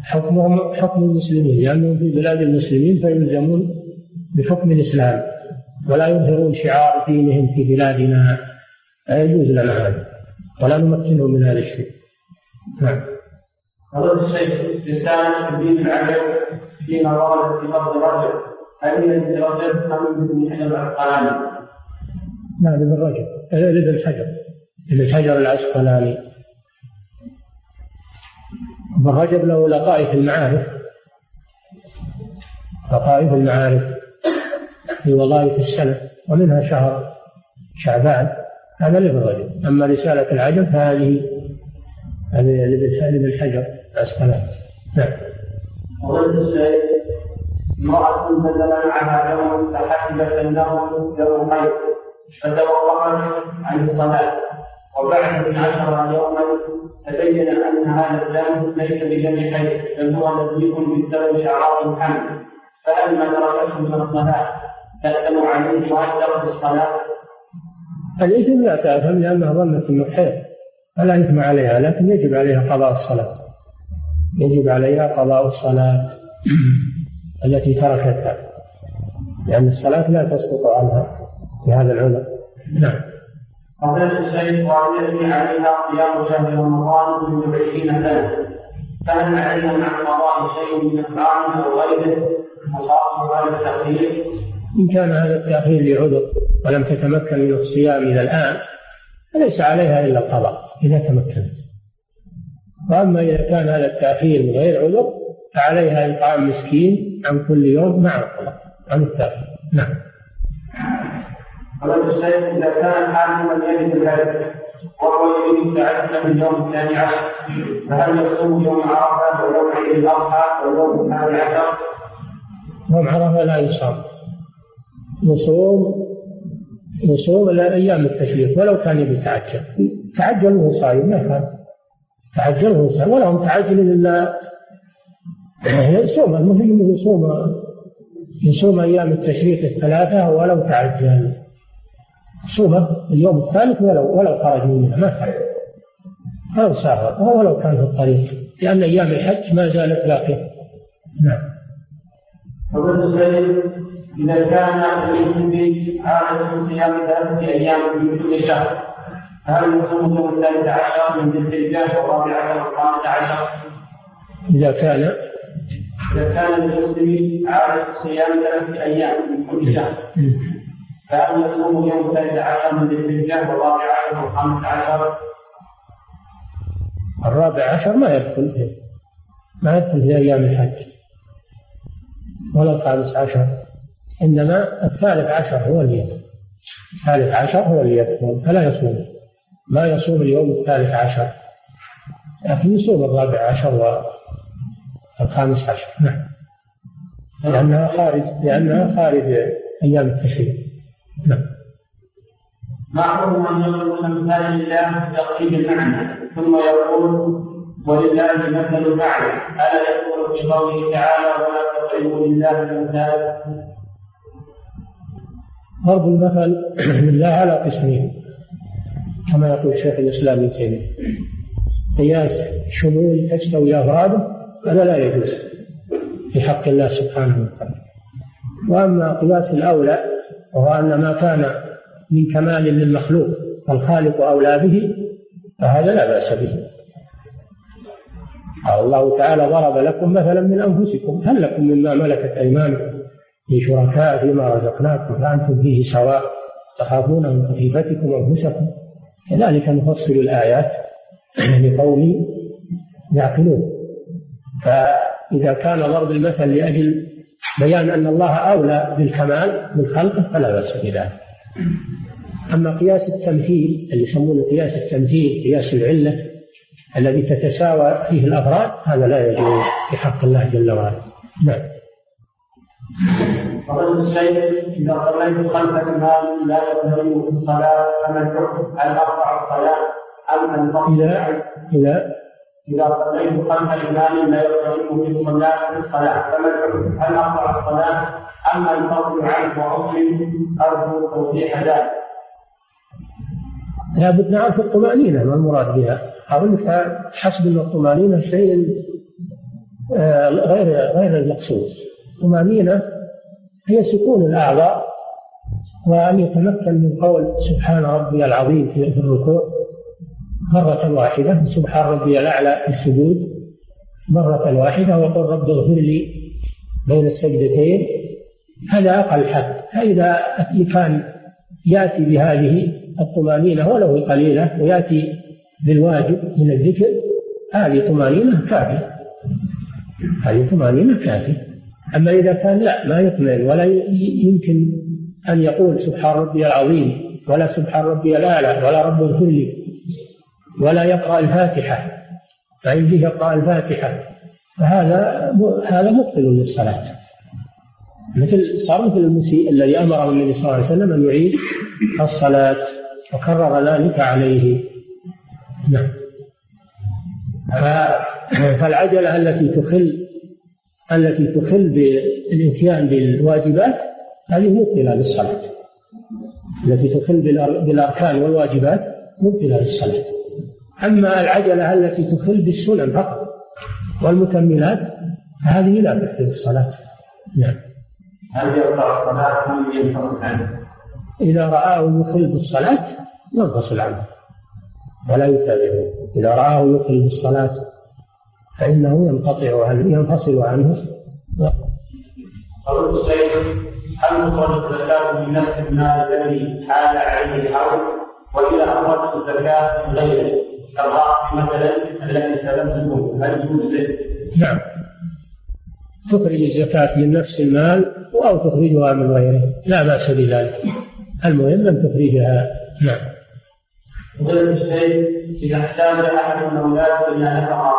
حكمهم حكم المسلمين. لأنهم في بلاد المسلمين فيلزمون بحكم الإسلام. ولا يظهرون شعار دينهم في بلادنا. لا يجوز لنا هذا. ولا نمكنهم من هذا الشيء. نعم.
فضل الشيخ رسالة تبين العجب فيما ورد في لفظ رجب هل هي رجب أم ابن حجر العسقلاني؟
لا ابن رجب. ابن حجر ابن حجر العسقلاني. ابن رجب له لطائف المعارف. لطائف المعارف في وظائف السنة ومنها شهر شعبان. هذا لابن رجب. أما رسالة العجب فهذه هذه لابن حجر العسقلاني. نعم.
امرأة نزل معها يوم فحسبت أنه خير فتوقفت عن الصلاة وبعد من عشر يوما تبين أن هذا الدم ليس بدم خير بل هو نزيف بالدم شعراء حمل فلما تركته من الصلاة تأثم عليه وأكثر الصلاة.
الإثم لا تأثم لأنها ظنت أنه خير. فلا إثم عليها لكن يجب عليها قضاء الصلاة. يجب عليها قضاء الصلاة التي تركتها لأن الصلاة لا تسقط عنها. في هذا العذر نعم.
فضيلة الشيخ وعلمني عليها صيام شهر رمضان من عشرين سنة. فهل علينا مع القضاء شيء من الطعام أو غيره. مصاب هذا التأخير؟
إن كان هذا التأخير لعذر ولم تتمكن من الصيام إلى الآن فليس عليها إلا القضاء إذا تمكنت. وأما إذا كان هذا التأخير من غير عذر فعليها إطعام مسكين عن كل يوم مع القضاء عن التأخير. نعم.
فضيلة الشيخ إذا كان حاكما يجد الهدف وهو يريد التعجل من اليوم الثاني عشر فهل يصوم يوم عرفة ويوم عيد الأضحى ويوم الثاني عشر؟
يوم عرفة لا يصام. يصوم يصوم أيام التشريق ولو كان يتعجل. تعجل وهو صايم ما كان تعجل وهو صايم ولا هم تعجل إلا يصوم. المهم إنه يصوم يصوم أيام التشريق الثلاثة ولو تعجل. صومه اليوم الثالث ولو ولو خرج منها ما كان. ولو سافر ولو كان في الطريق لأن أيام الحج ما زالت باقية. نعم.
إذا كان للمسلم عادة صيام ثلاثة أيام من كل شهر هل يصوم يوم الثالث عشر من ذي الحجة والرابع عشر والخامس عشر؟
إذا كان
إذا كان للمسلم عادة صيام ثلاثة أيام من كل شهر فهل يصوم يوم الثالث عشر من الحجة والرابع عشر والخامس عشر؟
الرابع عشر ما يدخل فيه. ما يدخل في أيام الحج. ولا الخامس عشر. إنما الثالث عشر هو اللي يدخل الثالث عشر هو اللي يدخل فلا يصوم. ما يصوم اليوم الثالث عشر. لكن يصوم الرابع عشر والخامس عشر. نعم. لأنها خارج لأنها خارج أيام التشريق. نعم
معروف أن يقول أمثال الله تقريب المعنى ثم يقول ولله مثل الأعلى ألا يقول في قوله تعالى ولا تضربوا لله الأمثال
ضرب المثل لله على قسمين كما يقول شيخ الإسلام ابن تيمية. قياس شمول تستوي افراده هذا لا يجوز في حق الله سبحانه وتعالى. وأما قياس الأولى وهو أن ما كان من كمال للمخلوق فالخالق اولى به فهذا لا بأس به. قال الله تعالى ضرب لكم مثلا من أنفسكم هل لكم مما ملكت أيمانكم من شركاء فيما رزقناكم فأنتم فيه سواء تخافون من خيفتكم أنفسكم؟ كذلك نفصل الآيات لقوم يعقلون. فإذا كان ضرب المثل لأجل بيان أن الله أولى بالكمال من خلقه فلا بأس بذلك. أما قياس التمثيل اللي يسمونه قياس التمثيل قياس العلة الذي تتساوى فيه الأفراد هذا لا يجوز في حق الله جل وعلا. نعم.
فضل الشيء إذا صليت خلف الإمام لا يقدم في الصلاة فما الحكم هل أرفع الصلاة أم
إذا إذا
إذا صليت خلف الإمام لا يقدم في الصلاة في الصلاة فما الحكم؟ هل أرفع الصلاة؟ أم أنفصل عنه وأصلي أرجو توضيح ذلك.
لابد نعرف الطمأنينة ما المراد بها؟ لك حسب الطمأنينة شيء آه، غير غير المقصود. الطمأنينة هي سكون الأعضاء وأن يتمكن من قول سبحان ربي العظيم في الركوع. مرة واحدة سبحان ربي الأعلى في السجود مرة واحدة وقل رب اغفر لي بين السجدتين هذا أقل حد فإذا كان يأتي بهذه الطمأنينة ولو قليلة ويأتي بالواجب من الذكر هذه طمأنينة كافية. هذه طمأنينة كافية. أما إذا كان لا ما يطمئن ولا يمكن أن يقول سبحان ربي العظيم ولا سبحان ربي الأعلى ولا رب اغفر لي. ولا يقرأ الفاتحة. فإن يقرأ الفاتحة فهذا هذا مبطل للصلاة. مثل صار مثل المسيء الذي أمره النبي صلى الله عليه وسلم أن يعيد الصلاة وكرر ذلك عليه. نعم. فالعجلة التي تخل التي تخل بالاتيان بالواجبات هذه مبطلة للصلاة. التي تخل بالأركان والواجبات مبطلة للصلاة. أما العجلة التي تخل بالسنن فقط والمكملات فهذه لا تبطل الصلاة. نعم.
هل يقطع الصلاة أم ينفصل عنه؟
إذا رآه يخل بالصلاة ينفصل عنه ولا يتابعه. إذا رآه يخل بالصلاة فإنه ينقطع عنه ينفصل عنه.
الشيخ هل تخرج الزكاة من نفس المال الذي حال عليه الحول؟ وإذا أخرجت الزكاة من غيره؟ كالرأس مثلا الذي سلمته. هل تجزئ؟
نعم. تخرج الزكاة من نفس المال أو تخرجها من غيره. لا بأس بذلك. المهم أن تخرجها. نعم.
فضيلة الشيخ إذا احتاج أحد أولاده إلى نفقة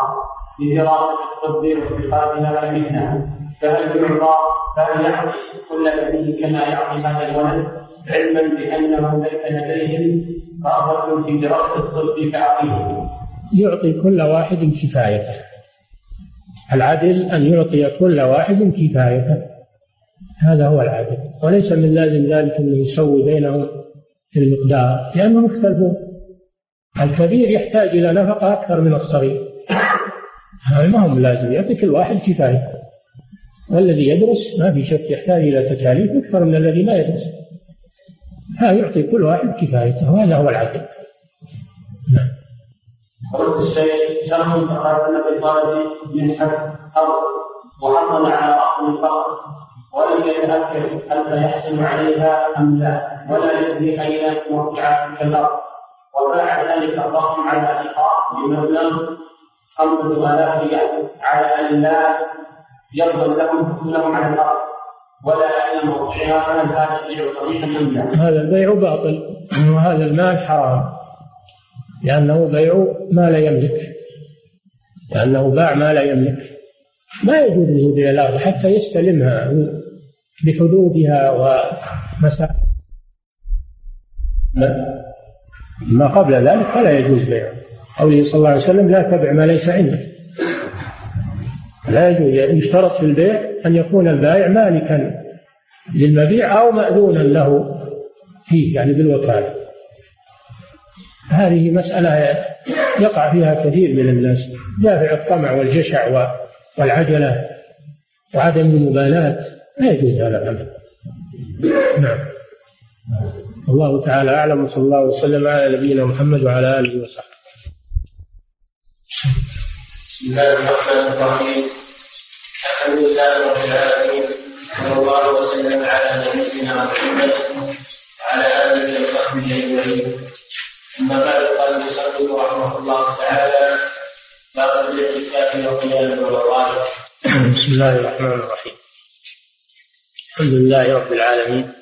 لدراسة الطب واتخاذها كمهنة فهل يعطى فهل يعطي كل بنيه كما يعطي هذا الولد؟ علما بأنه ليس لديهم في الطب
يعطي كل واحد كفايته. العدل أن يعطي كل واحد كفايته. هذا هو العدل. وليس من لازم ذلك أنه يسوي بينهم في المقدار لأنهم يختلفون. الكبير يحتاج إلى نفقة أكثر من الصغير. هذا ما هو لازم يعطي كل واحد كفايته. والذي يدرس ما في شك يحتاج إلى تكاليف أكثر من الذي لا يدرس. هذا يعطي كل واحد كفايته وهذا هو العدل
نعم. قلت الشيخ شرح تقدم في الطلب منحة أرض وحصل على أصل الفقر ولم يتأكد هل سيحصل عليها أم لا ولا يدري أين موقع تلك الأرض. وباع ذلك الضخم على إيقاع بمبلغ خمسة آلاف ريال. على أن لا يفضل لهم حصولهم على الأرض. ولا هل هذا البيع؟
هذا البيع باطل وهذا المال حرام لأنه بيع ما لا يملك لأنه باع ما لا يملك. ما يجوز له بيع الأرض حتى يستلمها بحدودها ومسافة ما قبل ذلك فلا يجوز بيعه. قوله صلى الله عليه وسلم لا تبع ما ليس عندك. لا يجوز يشترط في البيع أن يكون البائع مالكا للمبيع أو مأذونا له فيه يعني بالوكالة. هذه مسألة يقع فيها كثير من الناس دافع الطمع والجشع والعجلة وعدم المبالاة لا يجوز هذا الأمر. نعم. الله تعالى أعلم وصلى الله وسلم على نبينا محمد وعلى آله وصحبه.
بسم الله الرحمن الرحيم. الحمد لله رب العالمين صلى الله وسلم على نبينا محمد وعلى آله وصحبه أجمعين. أما بعد قال رحمه الله تعالى وقيام
بسم الله الرحمن الرحيم. الحمد لله رب العالمين.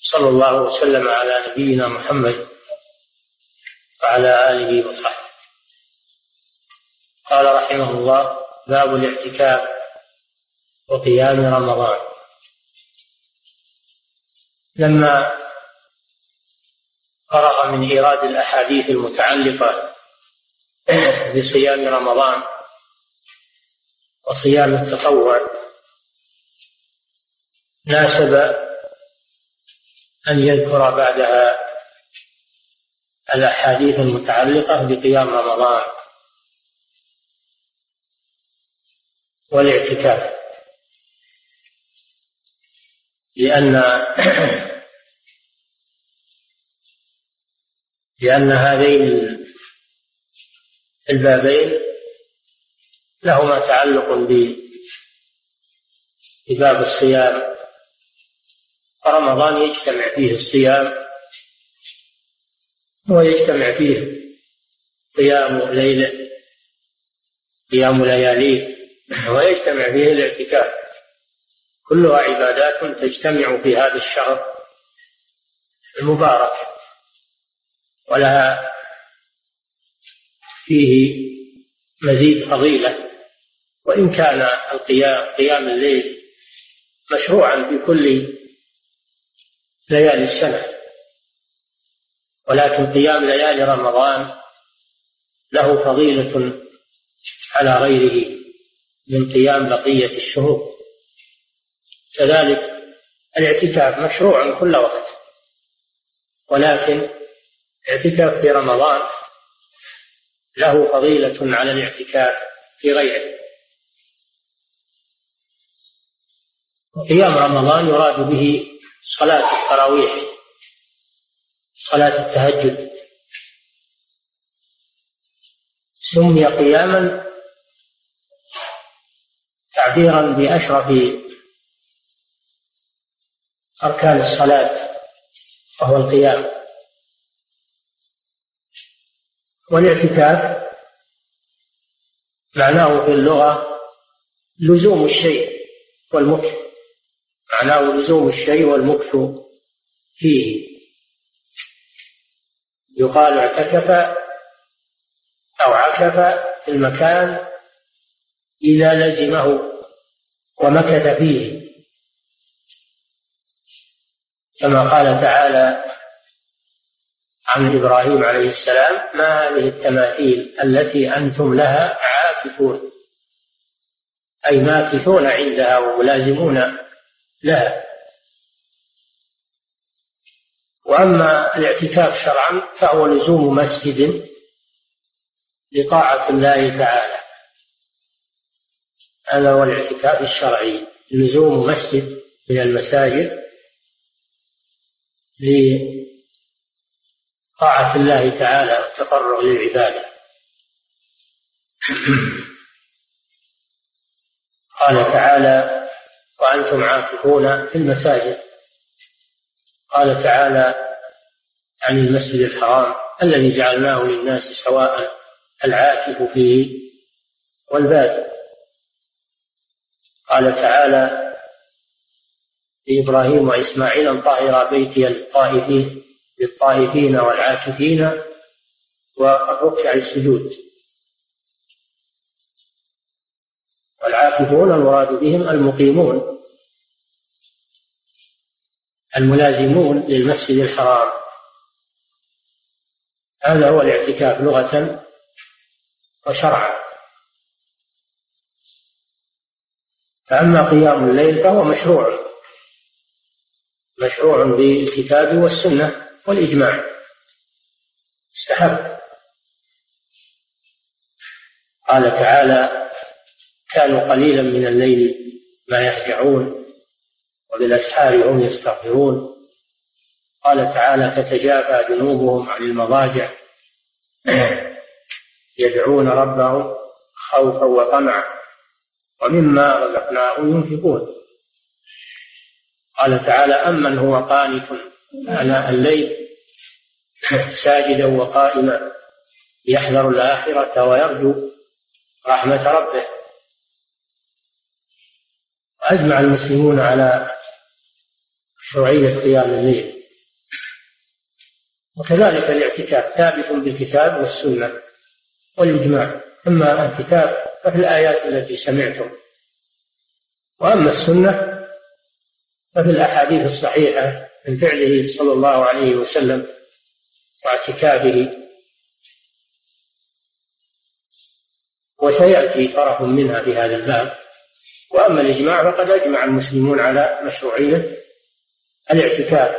صلى الله وسلم على نبينا محمد وعلى آله وصحبه. قال رحمه الله باب الاعتكاف وقيام رمضان. لما فرغ من إيراد الأحاديث المتعلقة بصيام رمضان وصيام التطوع ناسب أن يذكر بعدها الأحاديث المتعلقة بقيام رمضان. والاعتكاف. لأن لأن هذين البابين لهما تعلق بباب الصيام. فرمضان يجتمع فيه الصيام ويجتمع فيه قيام ليلة قيام لياليه. ويجتمع فيه الاعتكاف. كلها عبادات تجتمع في هذا الشهر المبارك. ولها فيه مزيد فضيلة. وإن كان القيام قيام الليل مشروعا في كل ليالي السنة. ولكن قيام ليالي رمضان له فضيلة على غيره. من قيام بقية الشهور. كذلك الاعتكاف مشروع كل وقت ولكن اعتكاف في رمضان له فضيلة على الاعتكاف في غيره. قيام رمضان يراد به صلاة التراويح صلاة التهجد. سمي قياما تعبيرا بأشرف أركان الصلاة وهو القيام. والاعتكاف معناه في اللغة لزوم الشيء والمكث. معناه لزوم الشيء والمكث فيه. يقال اعتكف أو عكف في المكان إذا لزمه ومكث فيه. كما قال تعالى عن إبراهيم عليه السلام ما هذه التماثيل التي أنتم لها عاكفون؟ أي ماكثون عندها وملازمون لها. وأما الاعتكاف شرعا فهو لزوم مسجد لطاعة الله تعالى. هذا هو الاعتكاف الشرعي لزوم مسجد من المساجد لطاعة الله تعالى والتفرغ للعبادة. قال تعالى وأنتم عاكفون في المساجد قال تعالى عن المسجد الحرام الذي جعلناه للناس سواء العاكف فيه والباد قال تعالى لإبراهيم وإسماعيل أن طهر بيتي للطائفين للطائفين والعاكفين والركع السجود والعاكفون المراد بهم المقيمون. الملازمون للمسجد الحرام. هذا هو الاعتكاف لغة وشرعا. فأما قيام الليل فهو مشروع مشروع بالكتاب والسنة والإجماع. استحب. قال تعالى كانوا قليلا من الليل ما يهجعون وبالأسحار هم يستغفرون قال تعالى تتجافى جنوبهم عن المضاجع يدعون ربهم خوفا وطمعا ومما رزقناهم ينفقون. قال تعالى أمن هو قانت آناء الليل ساجدا وقائما يحذر الآخرة ويرجو رحمة ربه. أجمع المسلمون على مشروعية قيام الليل. وكذلك الاعتكاف ثابت بالكتاب والسنة والإجماع. أما الكتاب ففي الآيات التي سمعتم. وأما السنة ففي الأحاديث الصحيحة من فعله صلى الله عليه وسلم واعتكافه. وسيأتي طرف منها في هذا الباب. وأما الإجماع فقد أجمع المسلمون على مشروعية الاعتكاف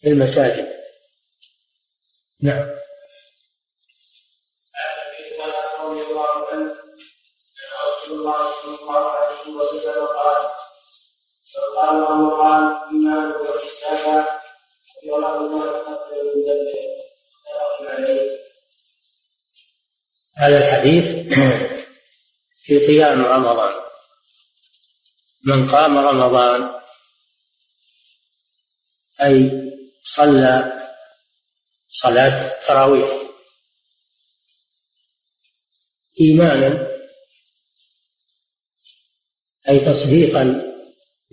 في المساجد. نعم. عليه وسلم قال قال رمضان ايمان واحسانا وله ما تقدم من ذنبه عليه هذا الحديث في قيام رمضان. من قام رمضان أي صلى صلاة تراويح. إيمانا أي تصديقا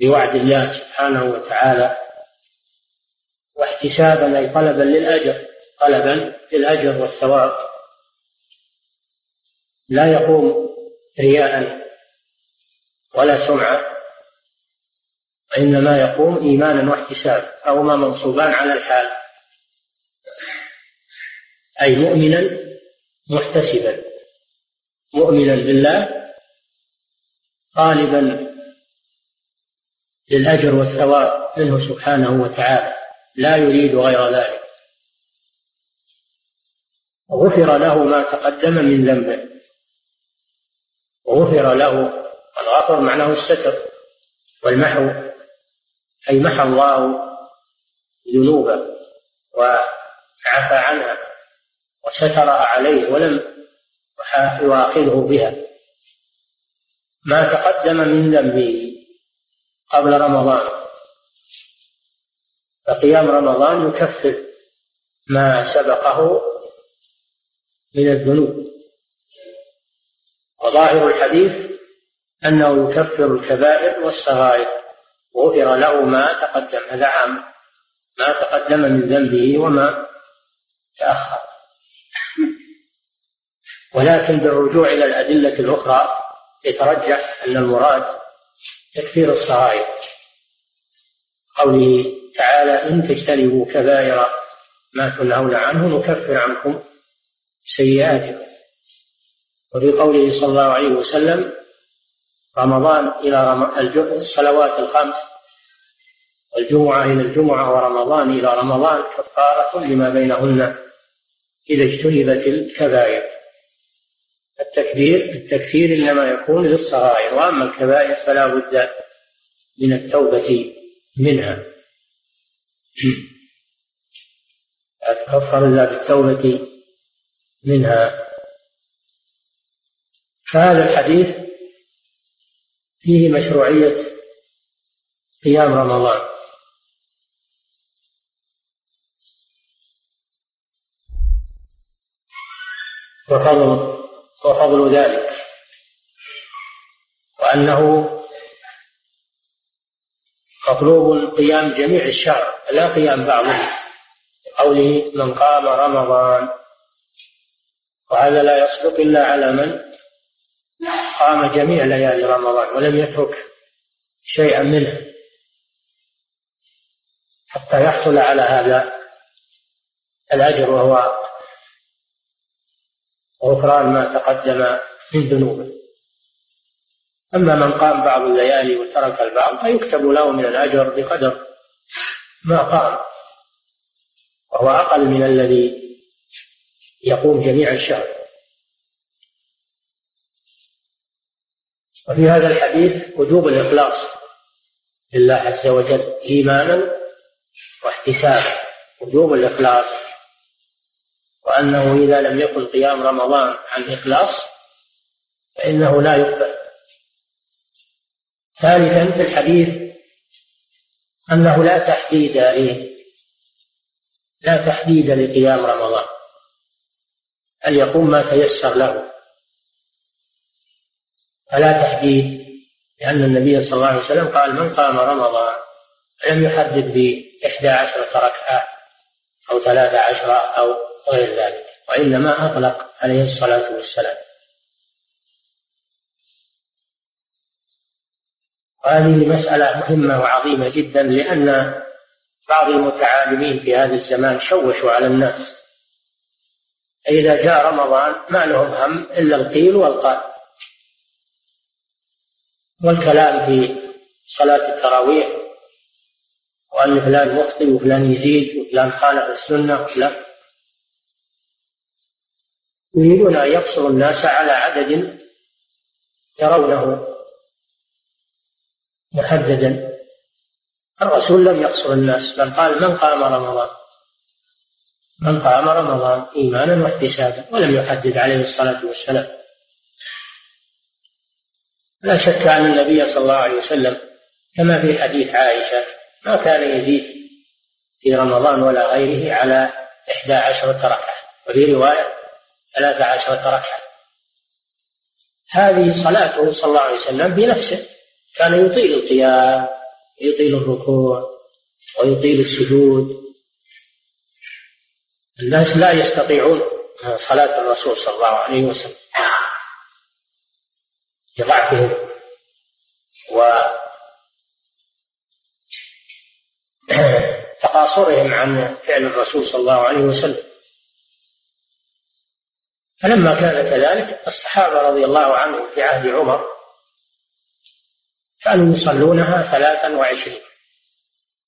بوعد الله سبحانه وتعالى واحتسابا أي طلبا للأجر طلبا للأجر والثواب. لا يقوم رياء ولا سمعة وإنما يقوم إيمانا واحتسابا أو منصوبان على الحال. أي مؤمنا محتسبا مؤمنا بالله طالبا للأجر والثواب منه سبحانه وتعالى لا يريد غير ذلك. غفر له ما تقدم من ذنبه. وغفر له الغفر معناه الستر والمحو أي محى الله ذنوبه وعفى عنها وسترها عليه ولم يؤاخذه بها. ما تقدم من ذنبه قبل رمضان. فقيام رمضان يكفر ما سبقه من الذنوب. وظاهر الحديث أنه يكفر الكبائر والصغائر. غفر له ما تقدم هذا عام. ما تقدم من ذنبه وما تأخر. ولكن بالرجوع إلى الأدلة الأخرى يترجح أن المراد تكفير الصغائر قوله تعالى إن تجتنبوا كبائر ما تنهون عنه نكفر عنكم سيئاتكم وفي قوله صلى الله عليه وسلم رمضان إلى. الصلوات الخمس والجمعة إلى الجمعة ورمضان إلى رمضان كفارة لما بينهن إذا اجتنبت الكبائر التكبير التكفير إنما يكون للصغائر وأما الكبائر فلا بد من التوبة منها. لا تكفر إلا بالتوبة منها. فهذا الحديث فيه مشروعية قيام رمضان. وفضل وفضل ذلك. وأنه مطلوب قيام جميع الشهر لا قيام بعضه قوله من قام رمضان. وهذا لا يصدق إلا على من قام جميع ليالي رمضان ولم يترك شيئا منه. حتى يحصل على هذا الأجر وهو غفران ما تقدم من ذنوبه أما من قام بعض الليالي وترك البعض فيكتب له من الأجر بقدر ما قام. وهو أقل من الذي يقوم جميع الشهر. وفي هذا الحديث وجوب الإخلاص لله عز وجل إيمانا واحتسابا. وجوب الإخلاص وأنه إذا لم يكن قيام رمضان عن إخلاص فإنه لا يقبل. ثالثا في الحديث أنه لا تحديد لا تحديد لقيام رمضان. أن يقوم ما تيسر له. فلا تحديد لأن النبي صلى الله عليه وسلم قال من قام رمضان لم يحدد بإحدى عشرة ركعة أو ثلاث عشرة أو غير ذلك. وإنما أطلق عليه الصلاة والسلام. وهذه مسألة مهمة وعظيمة جدا لأن بعض المتعالمين في هذا الزمان شوشوا على الناس. إذا جاء رمضان ما لهم هم إلا القيل والقال. والكلام في صلاة التراويح وأن فلان مخطئ وفلان يزيد وفلان خالف السنة وفلان يريدون أن يقصروا الناس على عدد يرونه محددا. الرسول لم يقصر الناس بل قال من قام رمضان؟ من قام رمضان؟ إيمانا واحتسابا ولم يحدد عليه الصلاة والسلام. لا شك أن النبي صلى الله عليه وسلم كما في حديث عائشة ما كان يزيد في رمضان ولا غيره على إحدى عشرة ركعة. وفي رواية ثلاث عشرة ركعة. هذه صلاته صلى الله عليه وسلم بنفسه. كان يطيل القيام يطيل الركوع ويطيل السجود. الناس لا يستطيعون صلاة الرسول صلى الله عليه وسلم. لضعفهم تقاصرهم عن فعل الرسول صلى الله عليه وسلم. فلما كان كذلك الصحابة رضي الله عنهم في عهد عمر كانوا يصلونها ثلاثا وعشرين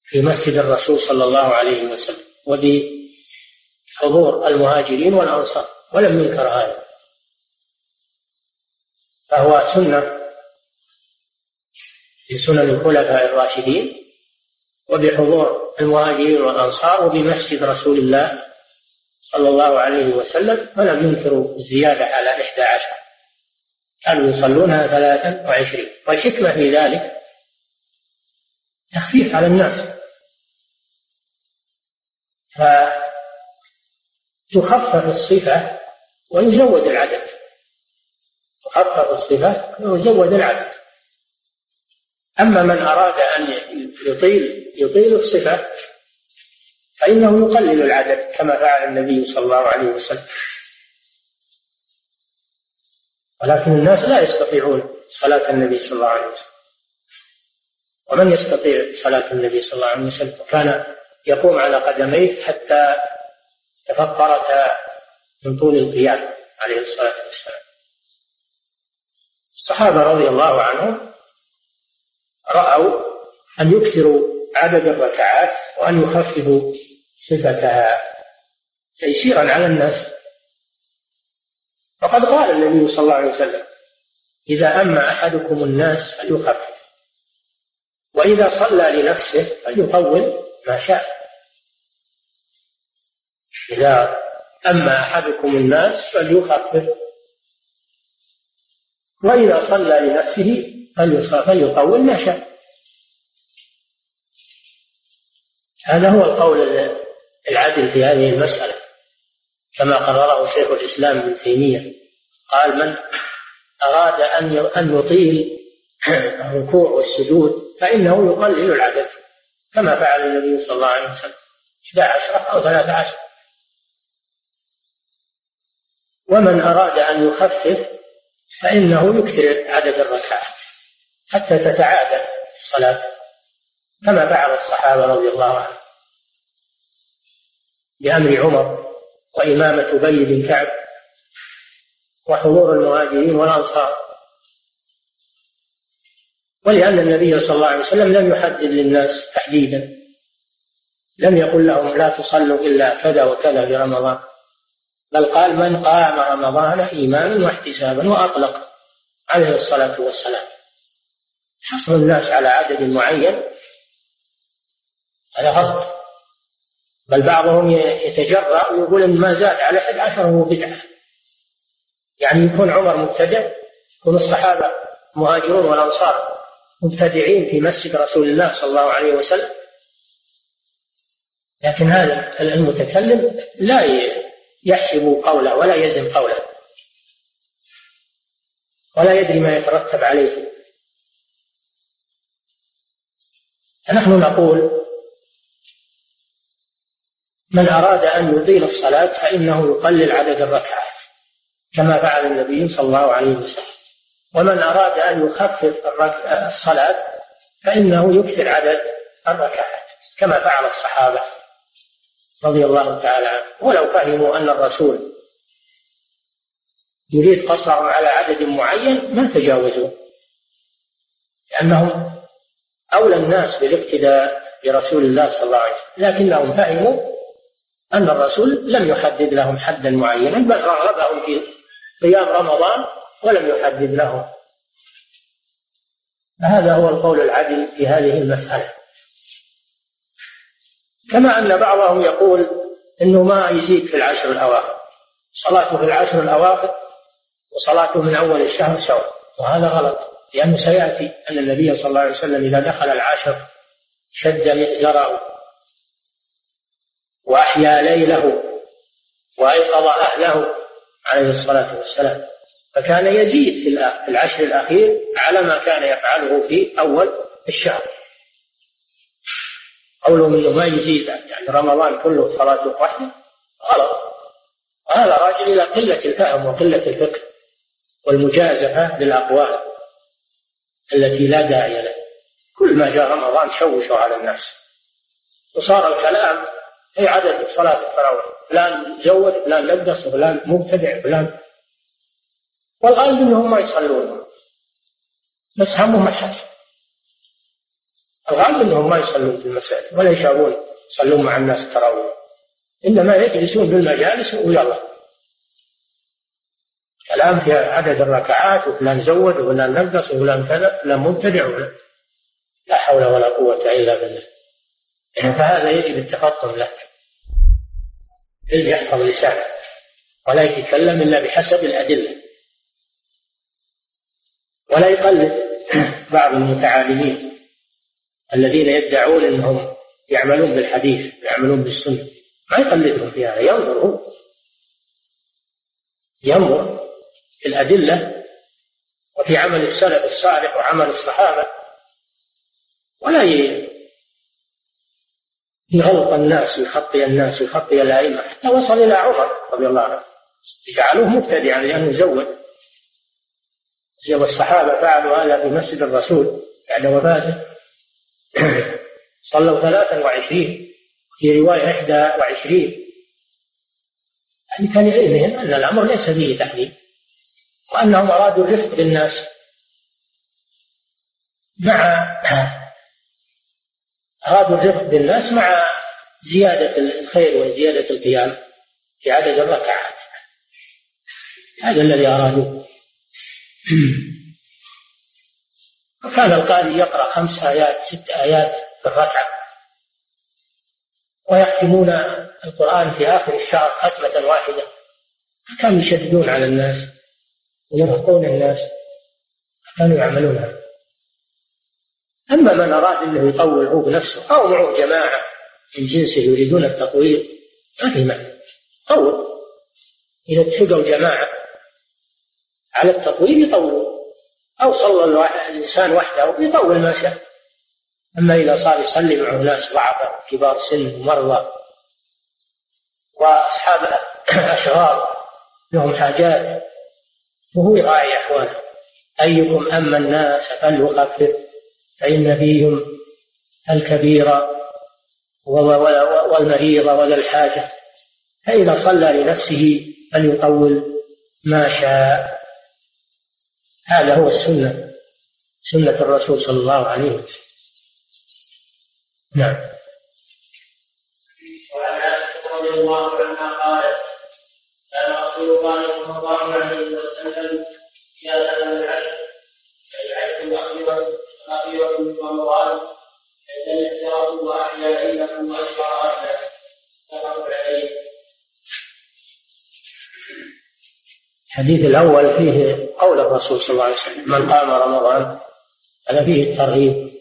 في مسجد الرسول صلى الله عليه وسلم وبحضور المهاجرين والأنصار ولم ينكر هذا. فهو سنة في سنن الخلفاء الراشدين وبحضور المهاجرين والأنصار وبمسجد رسول الله صلى الله عليه وسلم فلم ينكروا الزيادة على إحدى عشر. كانوا يصلونها ثلاثا وعشرين. والحكمة في ذلك تخفيف على الناس. فتخفف الصفة ويزود العدد. تخفف الصفة ويزود العدد. أما من أراد أن يطيل يطيل الصفة فإنه يقلل العدد كما فعل النبي صلى الله عليه وسلم. ولكن الناس لا يستطيعون صلاة النبي صلى الله عليه وسلم. ومن يستطيع صلاة النبي صلى الله عليه وسلم؟ كان يقوم على قدميه حتى تفطرتا من طول القيام عليه الصلاة والسلام. الصحابة رضي الله عنهم رأوا أن يكثروا عدد الركعات وأن يخففوا صفتها تيسيرا على الناس. وقد قال النبي صلى الله عليه وسلم إذا أما أحدكم الناس فليخفف وإذا صلى لنفسه فليطول ما شاء. إذا أما أحدكم الناس فليخفف وإذا صلى لنفسه فليطول ما شاء. هذا هو القول العدل في هذه المسألة كما قرره شيخ الإسلام ابن تيمية. قال من أراد أن أن يطيل الركوع والسجود فإنه يقلل العدد كما فعل النبي صلى الله عليه وسلم. 11 أو 13 ومن أراد أن يخفف فإنه يكثر عدد الركعات حتى تتعادل الصلاة كما فعل الصحابة رضي الله عنهم. بأمر عمر وإمامة أبي بن كعب وحضور المهاجرين والأنصار. ولأن النبي صلى الله عليه وسلم لم يحدد للناس تحديدا. لم يقل لهم لا تصلوا إلا كذا وكذا في رمضان بل قال من قام رمضان إيمانا واحتسابا وأطلق عليه الصلاة والسلام. حصر الناس على عدد معين. هذا غلط. بل بعضهم يتجرأ ويقول إن ما زاد على 11 هو بدعة. يعني يكون عمر مبتدع يكون الصحابة مهاجرون والأنصار مبتدعين في مسجد رسول الله صلى الله عليه وسلم. لكن هذا المتكلم لا يحسب قوله ولا يزن قوله ولا يدري ما يترتب عليه. فنحن نقول من أراد أن يطيل الصلاة فإنه يقلل عدد الركعات كما فعل النبي صلى الله عليه وسلم. ومن أراد أن يخفف الصلاة فإنه يكثر عدد الركعات كما فعل الصحابة رضي الله تعالى عنهم. ولو فهموا أن الرسول يريد قصرهم على عدد معين ما تجاوزوا لأنهم أولى الناس بالاقتداء برسول الله صلى الله عليه وسلم. لكنهم فهموا أن الرسول لم يحدد لهم حدا معينا بل رغبهم في قيام رمضان ولم يحدد لهم. هذا هو القول العدل في هذه المسألة. كما أن بعضهم يقول أنه ما يزيد في العشر الأواخر. صلاته في العشر الأواخر وصلاته من أول الشهر سواء. وهذا غلط لأنه سيأتي أن النبي صلى الله عليه وسلم إذا دخل العاشر شد مئزره وأحيا ليله وأيقظ أهله عليه الصلاة والسلام. فكان يزيد في العشر الأخير على ما كان يفعله في أول الشهر. قولهم انه ما يزيد يعني رمضان كله صلاة واحدة غلط. هذا راجع إلى قلة الفهم وقلة الفقه والمجازفة بالأقوال التي لا داعي له. كل ما جاء رمضان شوشوا على الناس. وصار الكلام أي عدد صلاة التراويح؟ فلان زود فلان نقص فلان مبتدع فلان والغالب انهم ما يصلون. بس همهم الحج الغالب انهم ما يصلون في المساجد ولا يشابون يصلون مع الناس التراويح. إنما يجلسون في المجالس ويلا كلام في عدد الركعات وفلان زود وفلان نقص وفلان كذا فلان مبتدع وفلان لا حول ولا قوة إلا بالله. فهذا يجب التفطن له اللي يحفظ لسانه ولا يتكلم إلا بحسب الأدلة. ولا يقلد بعض المتعالمين الذين يدعون إنهم يعملون بالحديث يعملون بالسنة. ما يقلدهم في هذا. ينظر هو ينظر في الأدلة وفي عمل السلف الصالح وعمل الصحابة. ولا يغلط الناس ويخطي الناس ويخطي الأئمة. حتى وصل إلى عمر رضي الله عنه. جعلوه مبتدعا لأنه زود زي الصحابة فعلوا هذا في مسجد الرسول بعد وفاته. صلوا ثلاثا وعشرين. في رواية إحدى وعشرين. يعني كان لعلمهم أن الأمر ليس فيه تحريم. وأنهم أرادوا الرفق بالناس. مع أرادوا الرفق بالناس مع زيادة الخير وزيادة القيام في عدد الركعات. هذا الذي أرادوه. وكان القارئ يقرأ خمس آيات ست آيات في الركعة. ويختمون القرآن في آخر الشهر ختمة واحدة. كانوا يشددون على الناس ويرهقون الناس. كانوا يعملون. هذا أما من أراد أنه يطول هو بنفسه أو معه جماعة من جنسه يريدون التطويل ما في معنى طول إذا اتفقوا جماعة على التطويل يطولوا أو صلى الإنسان وحده يطول ما شاء. أما إذا صار يصلي معه ناس ضعفاء كبار سن ومرضى وأصحاب أشغال لهم حاجات وهو يراعي أحواله أيكم أما الناس فليخفف فإن فيهم الكبير والمريض وذا الحاجة فإذا صلى لنفسه فليطول ما شاء. هذا هو السنة سنة الرسول صلى الله عليه وسلم. نعم.
وعن عائشة رضي الله عنها قالت كان رسول الله صلى الله عليه وسلم إذا دخل العشر فالعشر الأخيرة متفق عليه
الحديث الأول فيه قول الرسول صلى الله عليه وسلم من قام رمضان هذا فيه الترغيب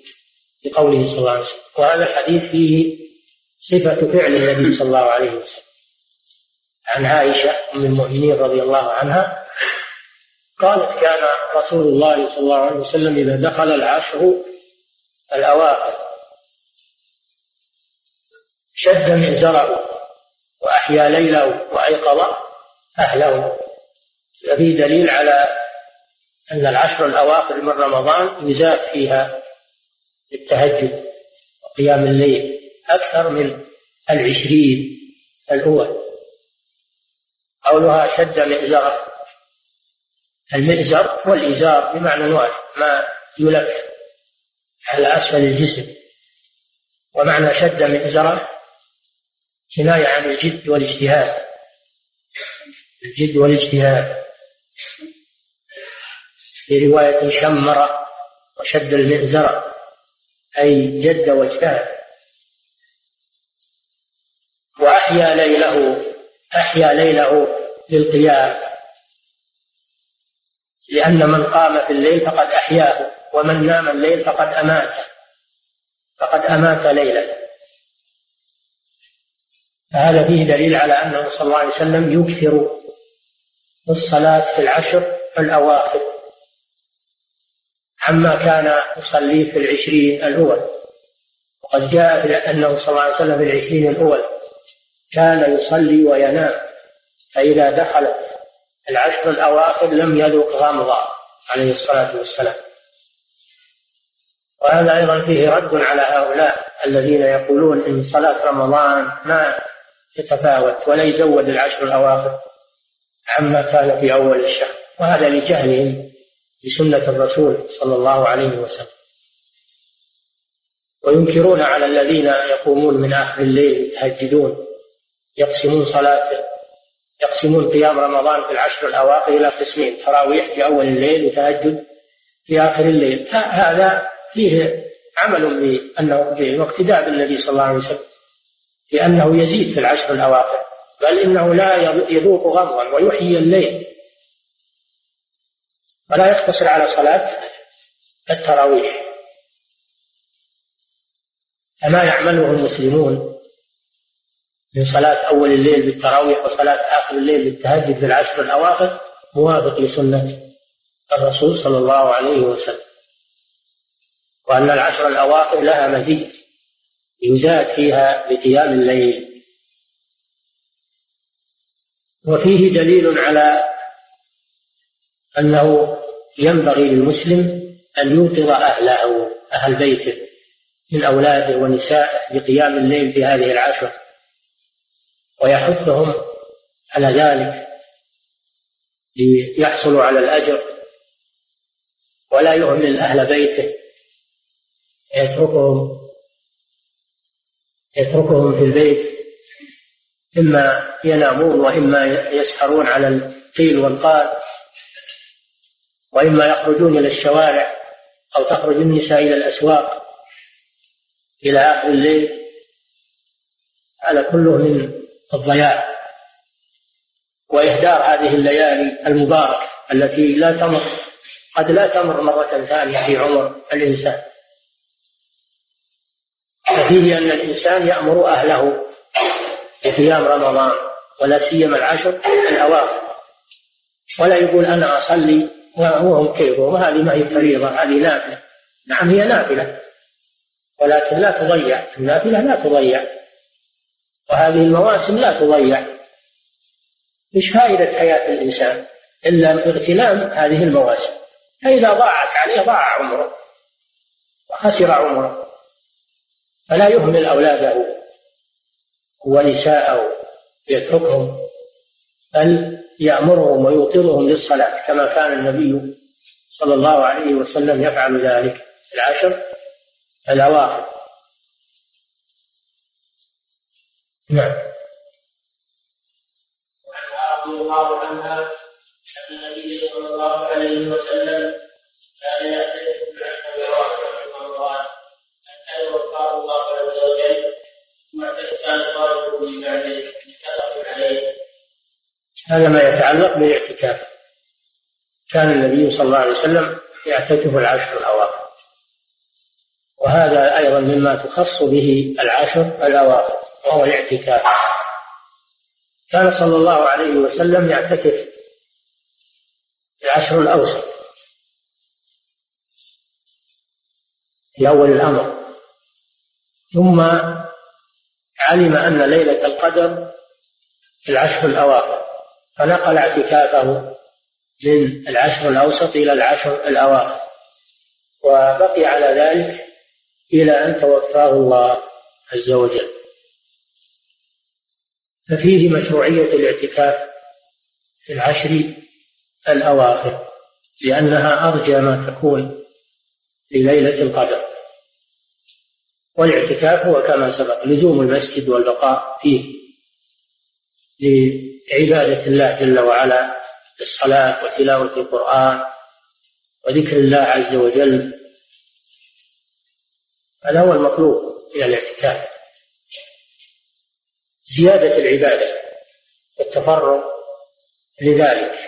بقوله صلى الله عليه وسلم وهذا الحديث فيه صفة فعل النبي صلى الله عليه وسلم. عن عائشة أم المؤمنين رضي الله عنها قالت كان رسول الله صلى الله عليه وسلم إذا دخل العشر الأواخر شد مئزره وأحيا ليله وأيقظ أهله. ففي دليل على أن العشر الأواخر من رمضان يزاد فيها التهجد وقيام الليل أكثر من العشرين الأول. قولها شد مئزره المئزر والإزار بمعنى واحد ما يلف على أسفل الجسم ومعنى شد مئزره كناية عن الجد والاجتهاد. الجد والاجتهاد. في رواية شمر وشد المئزر أي جد واجتهد. وأحيا ليله أحيا ليله للقيام. لأن من قام في الليل فقد أحياه ومن نام الليل فقد أماته فقد أمات ليله فهذا فيه دليل على أنه صلى الله عليه وسلم يكثر الصلاة في العشر الأواخر عما كان يصليه في العشرين الأول. وقد جاء أنه صلى الله عليه وسلم في العشرين الأول كان يصلي وينام فإذا دخلت العشر الأواخر لم يذق غمضا عليه الصلاة والسلام. وهذا أيضا فيه رد على هؤلاء الذين يقولون إن صلاة رمضان ما تتفاوت ولا يزود العشر الأواخر عما كان في أول الشهر. وهذا لجهلهم بسنة الرسول صلى الله عليه وسلم. وينكرون على الذين يقومون من آخر الليل يتهجدون يقسمون صلاة يقسمون قيام رمضان في العشر الأواخر إلى قسمين تراويح في أول الليل وتهجد في آخر الليل. هذا فيه عمل بأنه واقتداء بالنبي صلى الله عليه وسلم لأنه يزيد في العشر الأواخر بل إنه لا يذوق غمضا ويحيي الليل. ولا يقتصر على صلاة التراويح. كما يعمله المسلمون من صلاة أول الليل بالتراويح وصلاة آخر الليل بالتهجد في العشر الأواخر موافق لسنة الرسول صلى الله عليه وسلم. وأن العشر الأواخر لها مزيد يزاد فيها بقيام الليل. وفيه دليل على أنه ينبغي للمسلم أن يوقظ أهله أهل بيته من أولاده ونسائه بقيام الليل في هذه العشر. ويحثهم على ذلك ليحصلوا على الأجر ولا يهمل أهل بيته يتركهم يتركهم في البيت إما ينامون وإما يسهرون على القيل والقال وإما يخرجون إلى الشوارع أو تخرج النساء إلى الأسواق إلى آخر الليل هذا كله من الضياع وإهدار هذه الليالي المباركة التي لا تمر قد لا تمر مرة ثانية في عمر الإنسان. ففيه أن الإنسان يأمر أهله بقيام رمضان ولا سيما العشر الأواخر. ولا يقول أنا أصلي وهم كيفهم هذه ما هي فريضة هذه نافلة. نعم هي نافلة. ولكن لا تضيع النافلة لا تضيع. وهذه المواسم لا تضيع. مش فائدة حياة الإنسان إلا اغتنام هذه المواسم. فإذا ضاعت عليه ضاع عمره وخسر عمره. فلا يهمل أولاده ونساءه يتركهم بل يأمرهم ويوقظهم للصلاة كما كان النبي صلى الله عليه وسلم يفعل ذلك العشر الأواخر.
نعم. رضي الله عنها أن النبي صلى الله عليه وسلم كان العشر الأواخر من رمضان حتى يوفاه الله عز وجل ثم كان طالبه من بعده متفق عليه
هذا ما يتعلق بالاعتكاف. كان النبي صلى الله عليه وسلم يعتكف العشر الأواخر. وهذا أيضا مما تخص به العشر الأواخر. وهو الاعتكاف. كان صلى الله عليه وسلم يعتكف العشر الأوسط. في أول الأمر. ثم علم أن ليلة القدر في العشر الأواخر. فنقل اعتكافه من العشر الأوسط إلى العشر الأواخر. وبقي على ذلك إلى أن توفاه الله عز وجل. ففيه مشروعية الاعتكاف في العشر الأواخر لأنها أرجى ما تكون لليلة القدر. والاعتكاف هو كما سبق لزوم المسجد والبقاء فيه لعبادة الله جل وعلا بالصلاة وتلاوة القرآن وذكر الله عز وجل. هذا هو المطلوب من الاعتكاف. زيادة العبادة والتفرغ لذلك.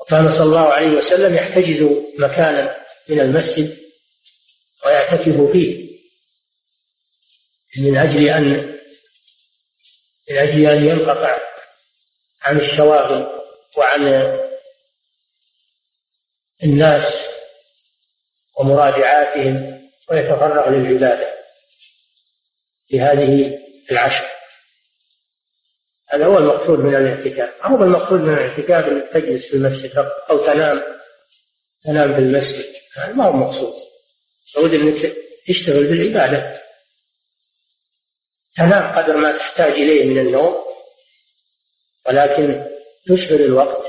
وكان صلى الله عليه وسلم يحتجز مكانا من المسجد ويعتكف فيه من أجل أن من أجل أن ينقطع عن الشواغل وعن الناس ومراجعاتهم ويتفرغ للعبادة. في هذه العشر. هذا هو المقصود من الاعتكاف. هو المقصود من الاعتكاف؟ إنك تجلس في المسجد أو تنام تنام في المسجد. هذا ما هو المقصود. المقصود إنك تشتغل بالعبادة. تنام قدر ما تحتاج إليه من النوم ولكن تشغل الوقت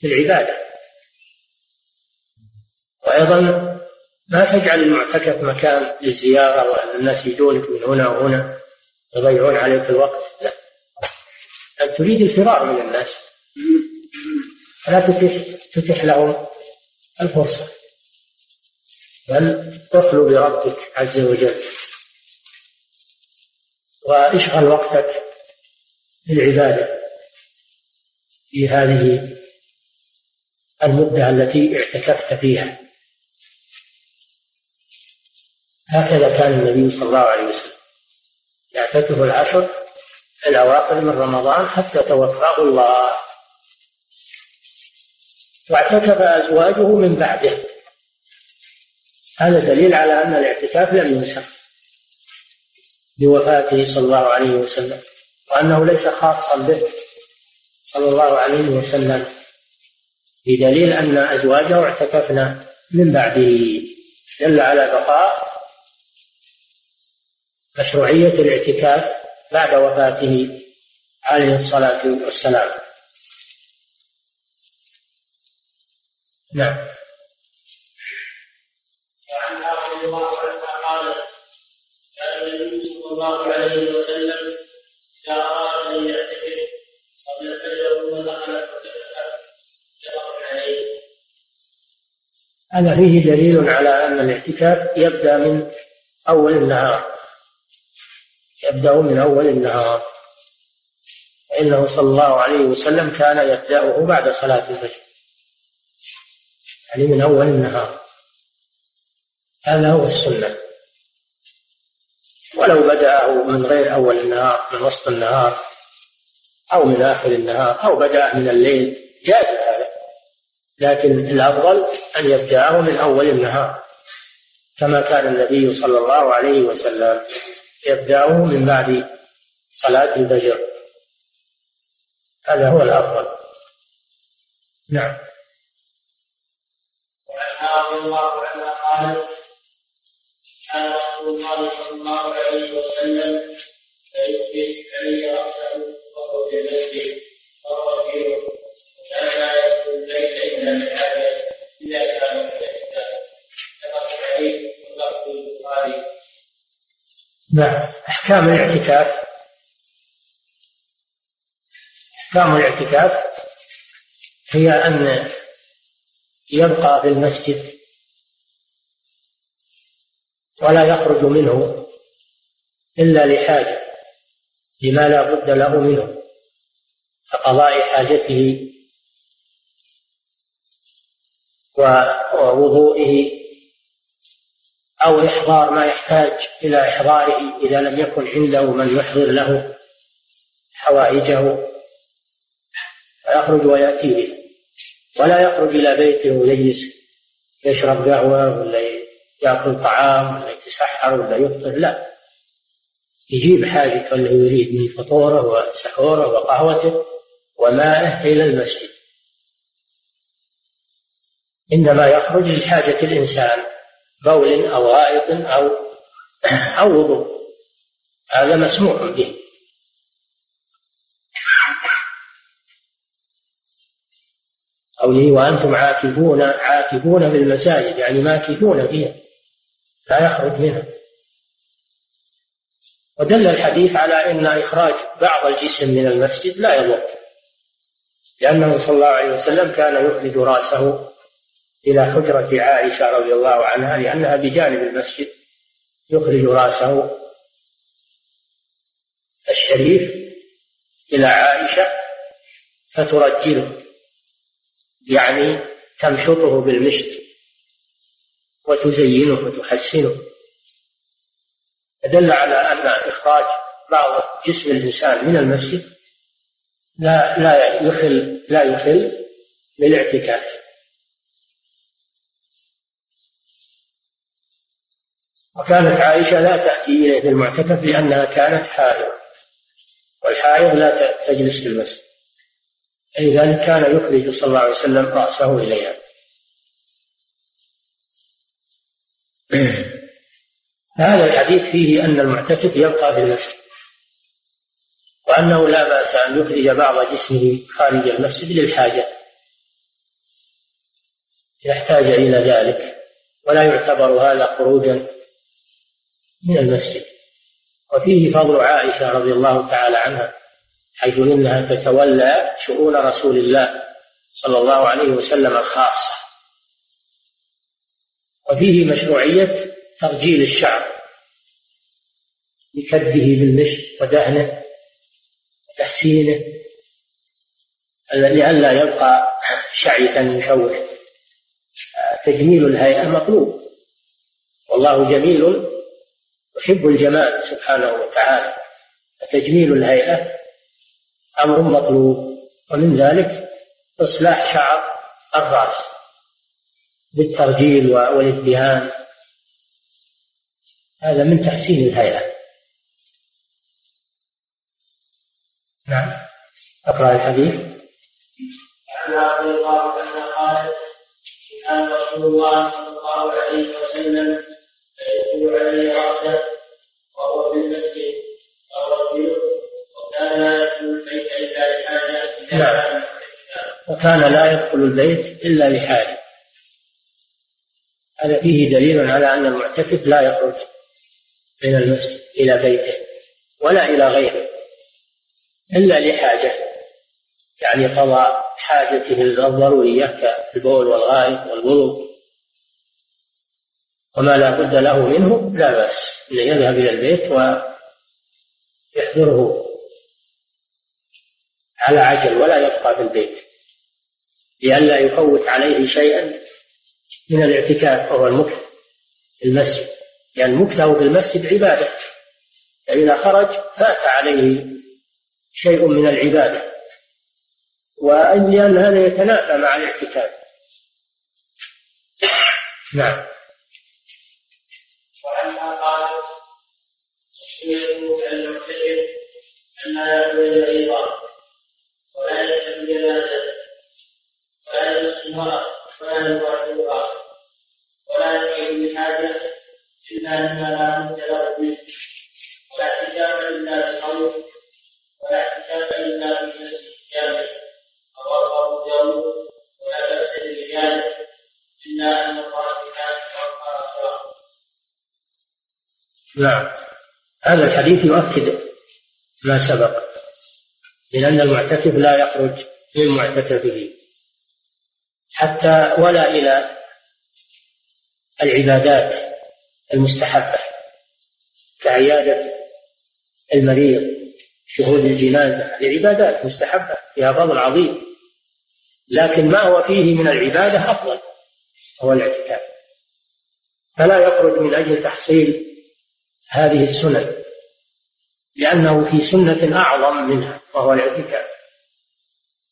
في العبادة. وأيضا ما تجعل المعتكف مكان للزيارة وأن الناس يجونك من هنا وهنا يضيعون عليك الوقت. لا. أنت تريد الفرار من الناس فلا تتح, تتح لهم الفرصة. بل تخلو بربك عز وجل واشغل وقتك بالعبادة في هذه المدة التي اعتكفت فيها. هكذا كان النبي صلى الله عليه وسلم. يعتكف العشر الأواخر من رمضان حتى توفاه الله. واعتكف أزواجه من بعده. هذا دليل على أن الاعتكاف لم ينسخ بوفاته صلى الله عليه وسلم وأنه ليس خاصا به صلى الله عليه وسلم. بدليل أن أزواجه اعتكفن من بعده. دل على بقاء مشروعية الاعتكاف بعد وفاته عليه الصلاة والسلام. نعم.
وعنها رضي الله عنها قالت كان النبي صلى الله عليه وسلم اذا اراد ان يعتكف قبل الفجر ثم دخل عليه
هذا فيه دليل على أن الاعتكاف يبدأ من أول النهار. يبدأ من أول النهار. فإنه صلى الله عليه وسلم كان يبدأه بعد صلاة الفجر. يعني من أول النهار. هذا هو السنة. ولو بدأه من غير أول النهار من وسط النهار أو من آخر النهار أو بدأ من الليل جاز هذا. لكن الأفضل أن يبدأه من أول النهار كما كان النبي صلى الله عليه وسلم. يبدأه من بعد صلاة الفجر. هذا هو الأفضل. نعم.
رضي الله عنها قالت كان رسول الله صلى الله عليه وسلم فيكفي علي رأسه وهو في المسجد وهو فيه كان لا يدخل البيت إلا لحاجه اذا كان متكئا تفق عليه واللفظ البخاري.
نعم أحكام الاعتكاف. أحكام الاعتكاف هي أن يبقى في المسجد ولا يخرج منه إلا لحاجة لما لا بد له منه كقضاء حاجته ووضوئه أو إحضار ما يحتاج إلى إحضاره إذا لم يكن عنده من يحضر له حوائجه فيخرج ويأتي به. ولا يخرج إلى بيته ويجلس يشرب قهوة ولا يأكل طعام ولا يتسحر ولا يفطر لا. يجيب حاجته اللي يريد من فطوره وسحوره وقهوته وماءه إلى المسجد. إنما يخرج لحاجة الإنسان. بول أو غائط أو أو وضوء. هذا مسموح به. قوله وأنتم عاكفون عاكفون المساجد يعني ماكثون فيها. لا يخرج منها. ودل الحديث على أن إخراج بعض الجسم من المسجد لا يضر. لأنه صلى الله عليه وسلم كان يخرج رأسه إلى حجرة عائشة رضي الله عنها لأنها بجانب المسجد يخرج رأسه الشريف إلى عائشة فترجله يعني تمشطه بالمشط وتزينه وتحسنه. دل على أن إخراج بعض جسم الإنسان من المسجد لا لا يخل لا يخل بالاعتكاف وكانت عائشة لا تأتي إليه في المعتكف لأنها كانت حائض. والحائض لا تجلس في المسجد. لذلك كان يخرج صلى الله عليه وسلم رأسه إليها. هذا الحديث فيه أن المعتكف يبقى في المسجد. وأنه لا بأس أن يخرج بعض جسمه خارج المسجد للحاجة. يحتاج إلى ذلك. ولا يعتبر هذا خروجا من المسجد. وفيه فضل عائشة رضي الله تعالى عنها حيث إنها تتولى شؤون رسول الله صلى الله عليه وسلم الخاصة. وفيه مشروعية ترجيل الشعر بكده بالمشط ودهنه وتحسينه لئلا يبقى شعثا مشوه تجميل الهيئة مطلوب. والله جميل يحب الجمال سبحانه وتعالى فتجميل الهيئة أمر مطلوب ومن ذلك إصلاح شعر الرأس بالترجيل والادهان هذا من تحسين الهيئة. نعم أقرأ الحديث.
عن عبد الله أن قال كان رسول الله صلى الله عليه وسلم وهو في المسجد وكان لا يدخل البيت إلا لحاجة
نعم وكان لا يدخل البيت إلا لحاجة هذا فيه دليل على أن المعتكف لا يخرج من المسجد إلى بيته ولا إلى غيره إلا لحاجة يعني قضاء حاجته الضرورية كالبول والغائط والوضوء وما لا بد له منه لا بأس. أن يذهب إلى البيت ويحضره على عجل ولا يبقى في البيت. لئلا يفوت عليه شيئا من الاعتكاف وهو المكث في المسجد. لأن يعني مكثه في المسجد عبادة. فإذا خرج فات عليه شيء من العبادة. ولأن هذا يتنافى مع الاعتكاف. نعم.
المعتكف أن لا. يأكل أيضا ولا يأكل جنازة ولا يمس المرأة ولا يباشرها ولا يأكل بحاجة إلا مما لا بد له منه ولا اعتكاف إلا بصوم ولا اعتكاف إلا بنفس الجامع رواه أبو داود ولا بأس برجاله إلا أن الراشدات
نعم هذا الحديث يؤكد ما سبق من أن المعتكف لا يخرج من معتكفه حتى ولا إلى العبادات المستحبة كعيادة المريض شهود الجنازة لعبادات مستحبة فيها فضل عظيم لكن ما هو فيه من العبادة أفضل هو الاعتكاف. فلا يخرج من أجل تحصيل هذه السنن لأنه في سنة أعظم منها وهو الاعتكاف.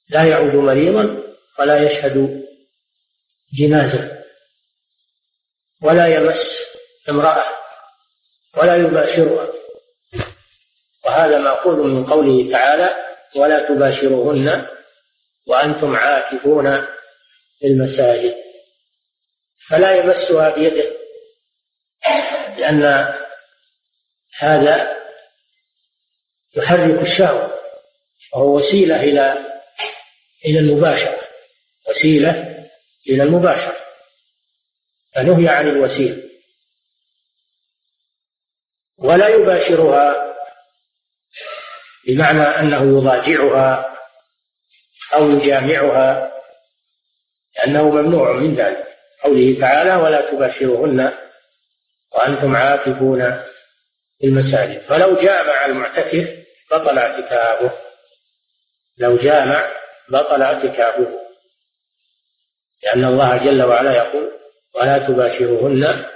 لا يعود مريضا ولا يشهد جنازة ولا يمس امرأة ولا يباشرها. وهذا مأخوذ من قوله تعالى ولا تباشروهن وأنتم عاكفون في المساجد. فلا يمسها بيده لأن هذا يحرك الشهوة وهو وسيلة إلى إلى المباشرة وسيلة إلى المباشرة فنهي عن الوسيلة. ولا يباشرها بمعنى أنه يضاجعها أو يجامعها لأنه ممنوع من ذلك قوله تعالى ولا تباشرهن وأنتم عاكفون المساجد. فلو جامع المعتكف بطل اعتكافه. لو جامع بطل اعتكافه. لأن الله جل وعلا يقول ولا تباشرهن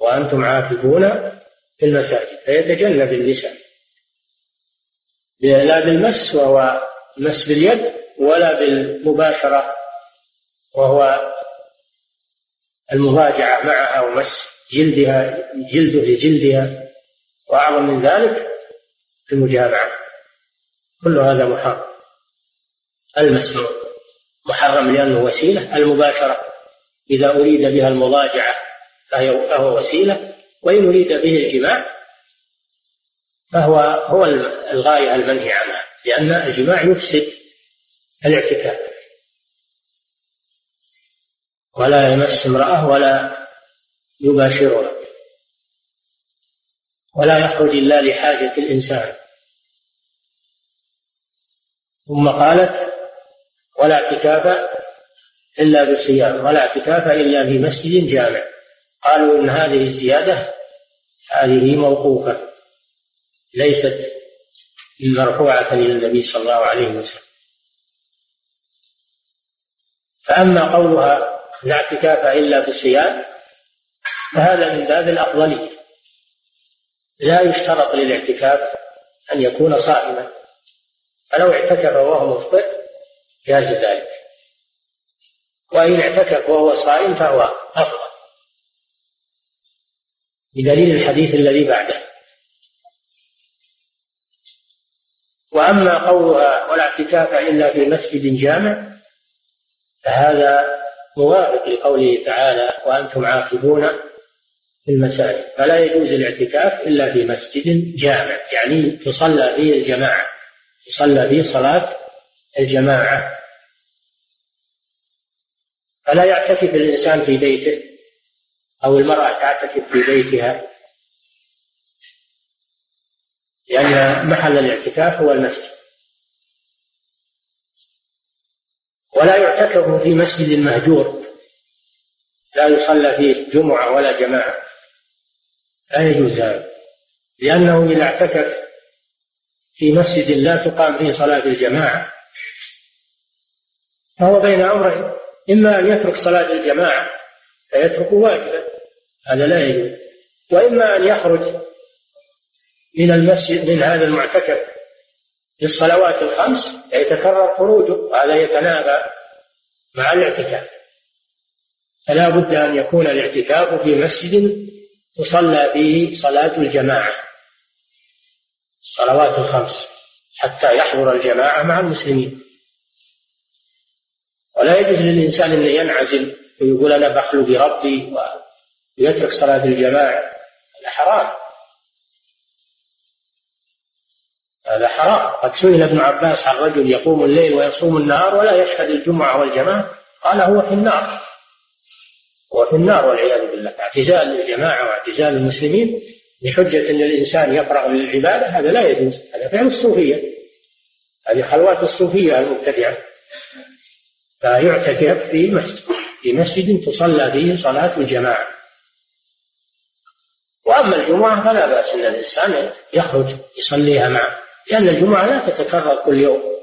وأنتم عاكفون في المساجد. فيتجنب اللسان. لا بالمس وهو المس باليد ولا بالمباشرة وهو المضاجعة معها ومس جلدها جلده لجلدها وأعظم من ذلك المجامعة. كل هذا محرم. المس محرم لأنه وسيلة. المباشرة إذا أريد بها المضاجعة فهو وسيلة. وإن أريد به الجماع فهو هو الغاية المنهي عنها. لأن الجماع يفسد الاعتكاف. ولا يمس امرأة ولا يباشرها. ولا يخرج إلا لحاجة الإنسان. ثم قالت ولا اعتكاف إلا بصيام ولا اعتكاف إلا في مسجد جامع. قالوا إن هذه الزيادة هذه موقوفة ليست مرفوعة إلى النبي صلى الله عليه وسلم. فأما قولها لا اعتكاف إلا بالصيام فهذا من باب الأفضلية لا يشترط للاعتكاف أن يكون صائما فلو اعتكف وهو مفطر جاز ذلك. وإن اعتكف وهو صائم فهو أفضل. بدليل الحديث الذي بعده. وأما قولها ولا اعتكاف إلا في مسجد جامع فهذا موافق لقوله تعالى وأنتم عاكفون في المساجد. فلا يجوز الاعتكاف إلا في مسجد جامع. يعني تصلى فيه الجماعة. تصلى فيه صلاة الجماعة. فلا يعتكف الإنسان في بيته أو المرأة تعتكف في بيتها. لأن محل الاعتكاف هو المسجد. ولا يعتكف في مسجد مهجور. لا يصلى فيه جمعة ولا جماعة. لا يجوز هذا. لأنه إذا اعتكف في مسجد لا تقام فيه صلاة الجماعة فهو بين أمرين. إما أن يترك صلاة الجماعة فيترك واجبا. هذا لا يجوز. وإما أن يخرج من المسجد من هذا المعتكف للصلوات الخمس يتكرر خروجه وهذا يتنافى مع الاعتكاف. فلا بد أن يكون الاعتكاف في مسجد تصلى فيه صلاة الجماعة الصلوات الخمس حتى يحضر الجماعة مع المسلمين. ولا يجوز للإنسان أن ينعزل ويقول أنا بخلو بربي ويترك صلاة الجماعة هذا حرام. هذا حرام. قد سئل ابن عباس عن رجل يقوم الليل ويصوم النهار ولا يشهد الجمعة والجماعة قال هو في النار. هو في النار والعياذ بالله. اعتزال الجماعة واعتزال المسلمين بحجة أن الإنسان يفرغ للعبادة هذا لا يجوز هذا فعل الصوفية. هذه خلوات الصوفية المبتدعة. فيعتكف في مسجد في مسجد تصلى فيه صلاة الجماعة. وأما الجمعة فلا بأس أن الإنسان يخرج يصليها معه لأن الجمعة لا تتكرر كل يوم.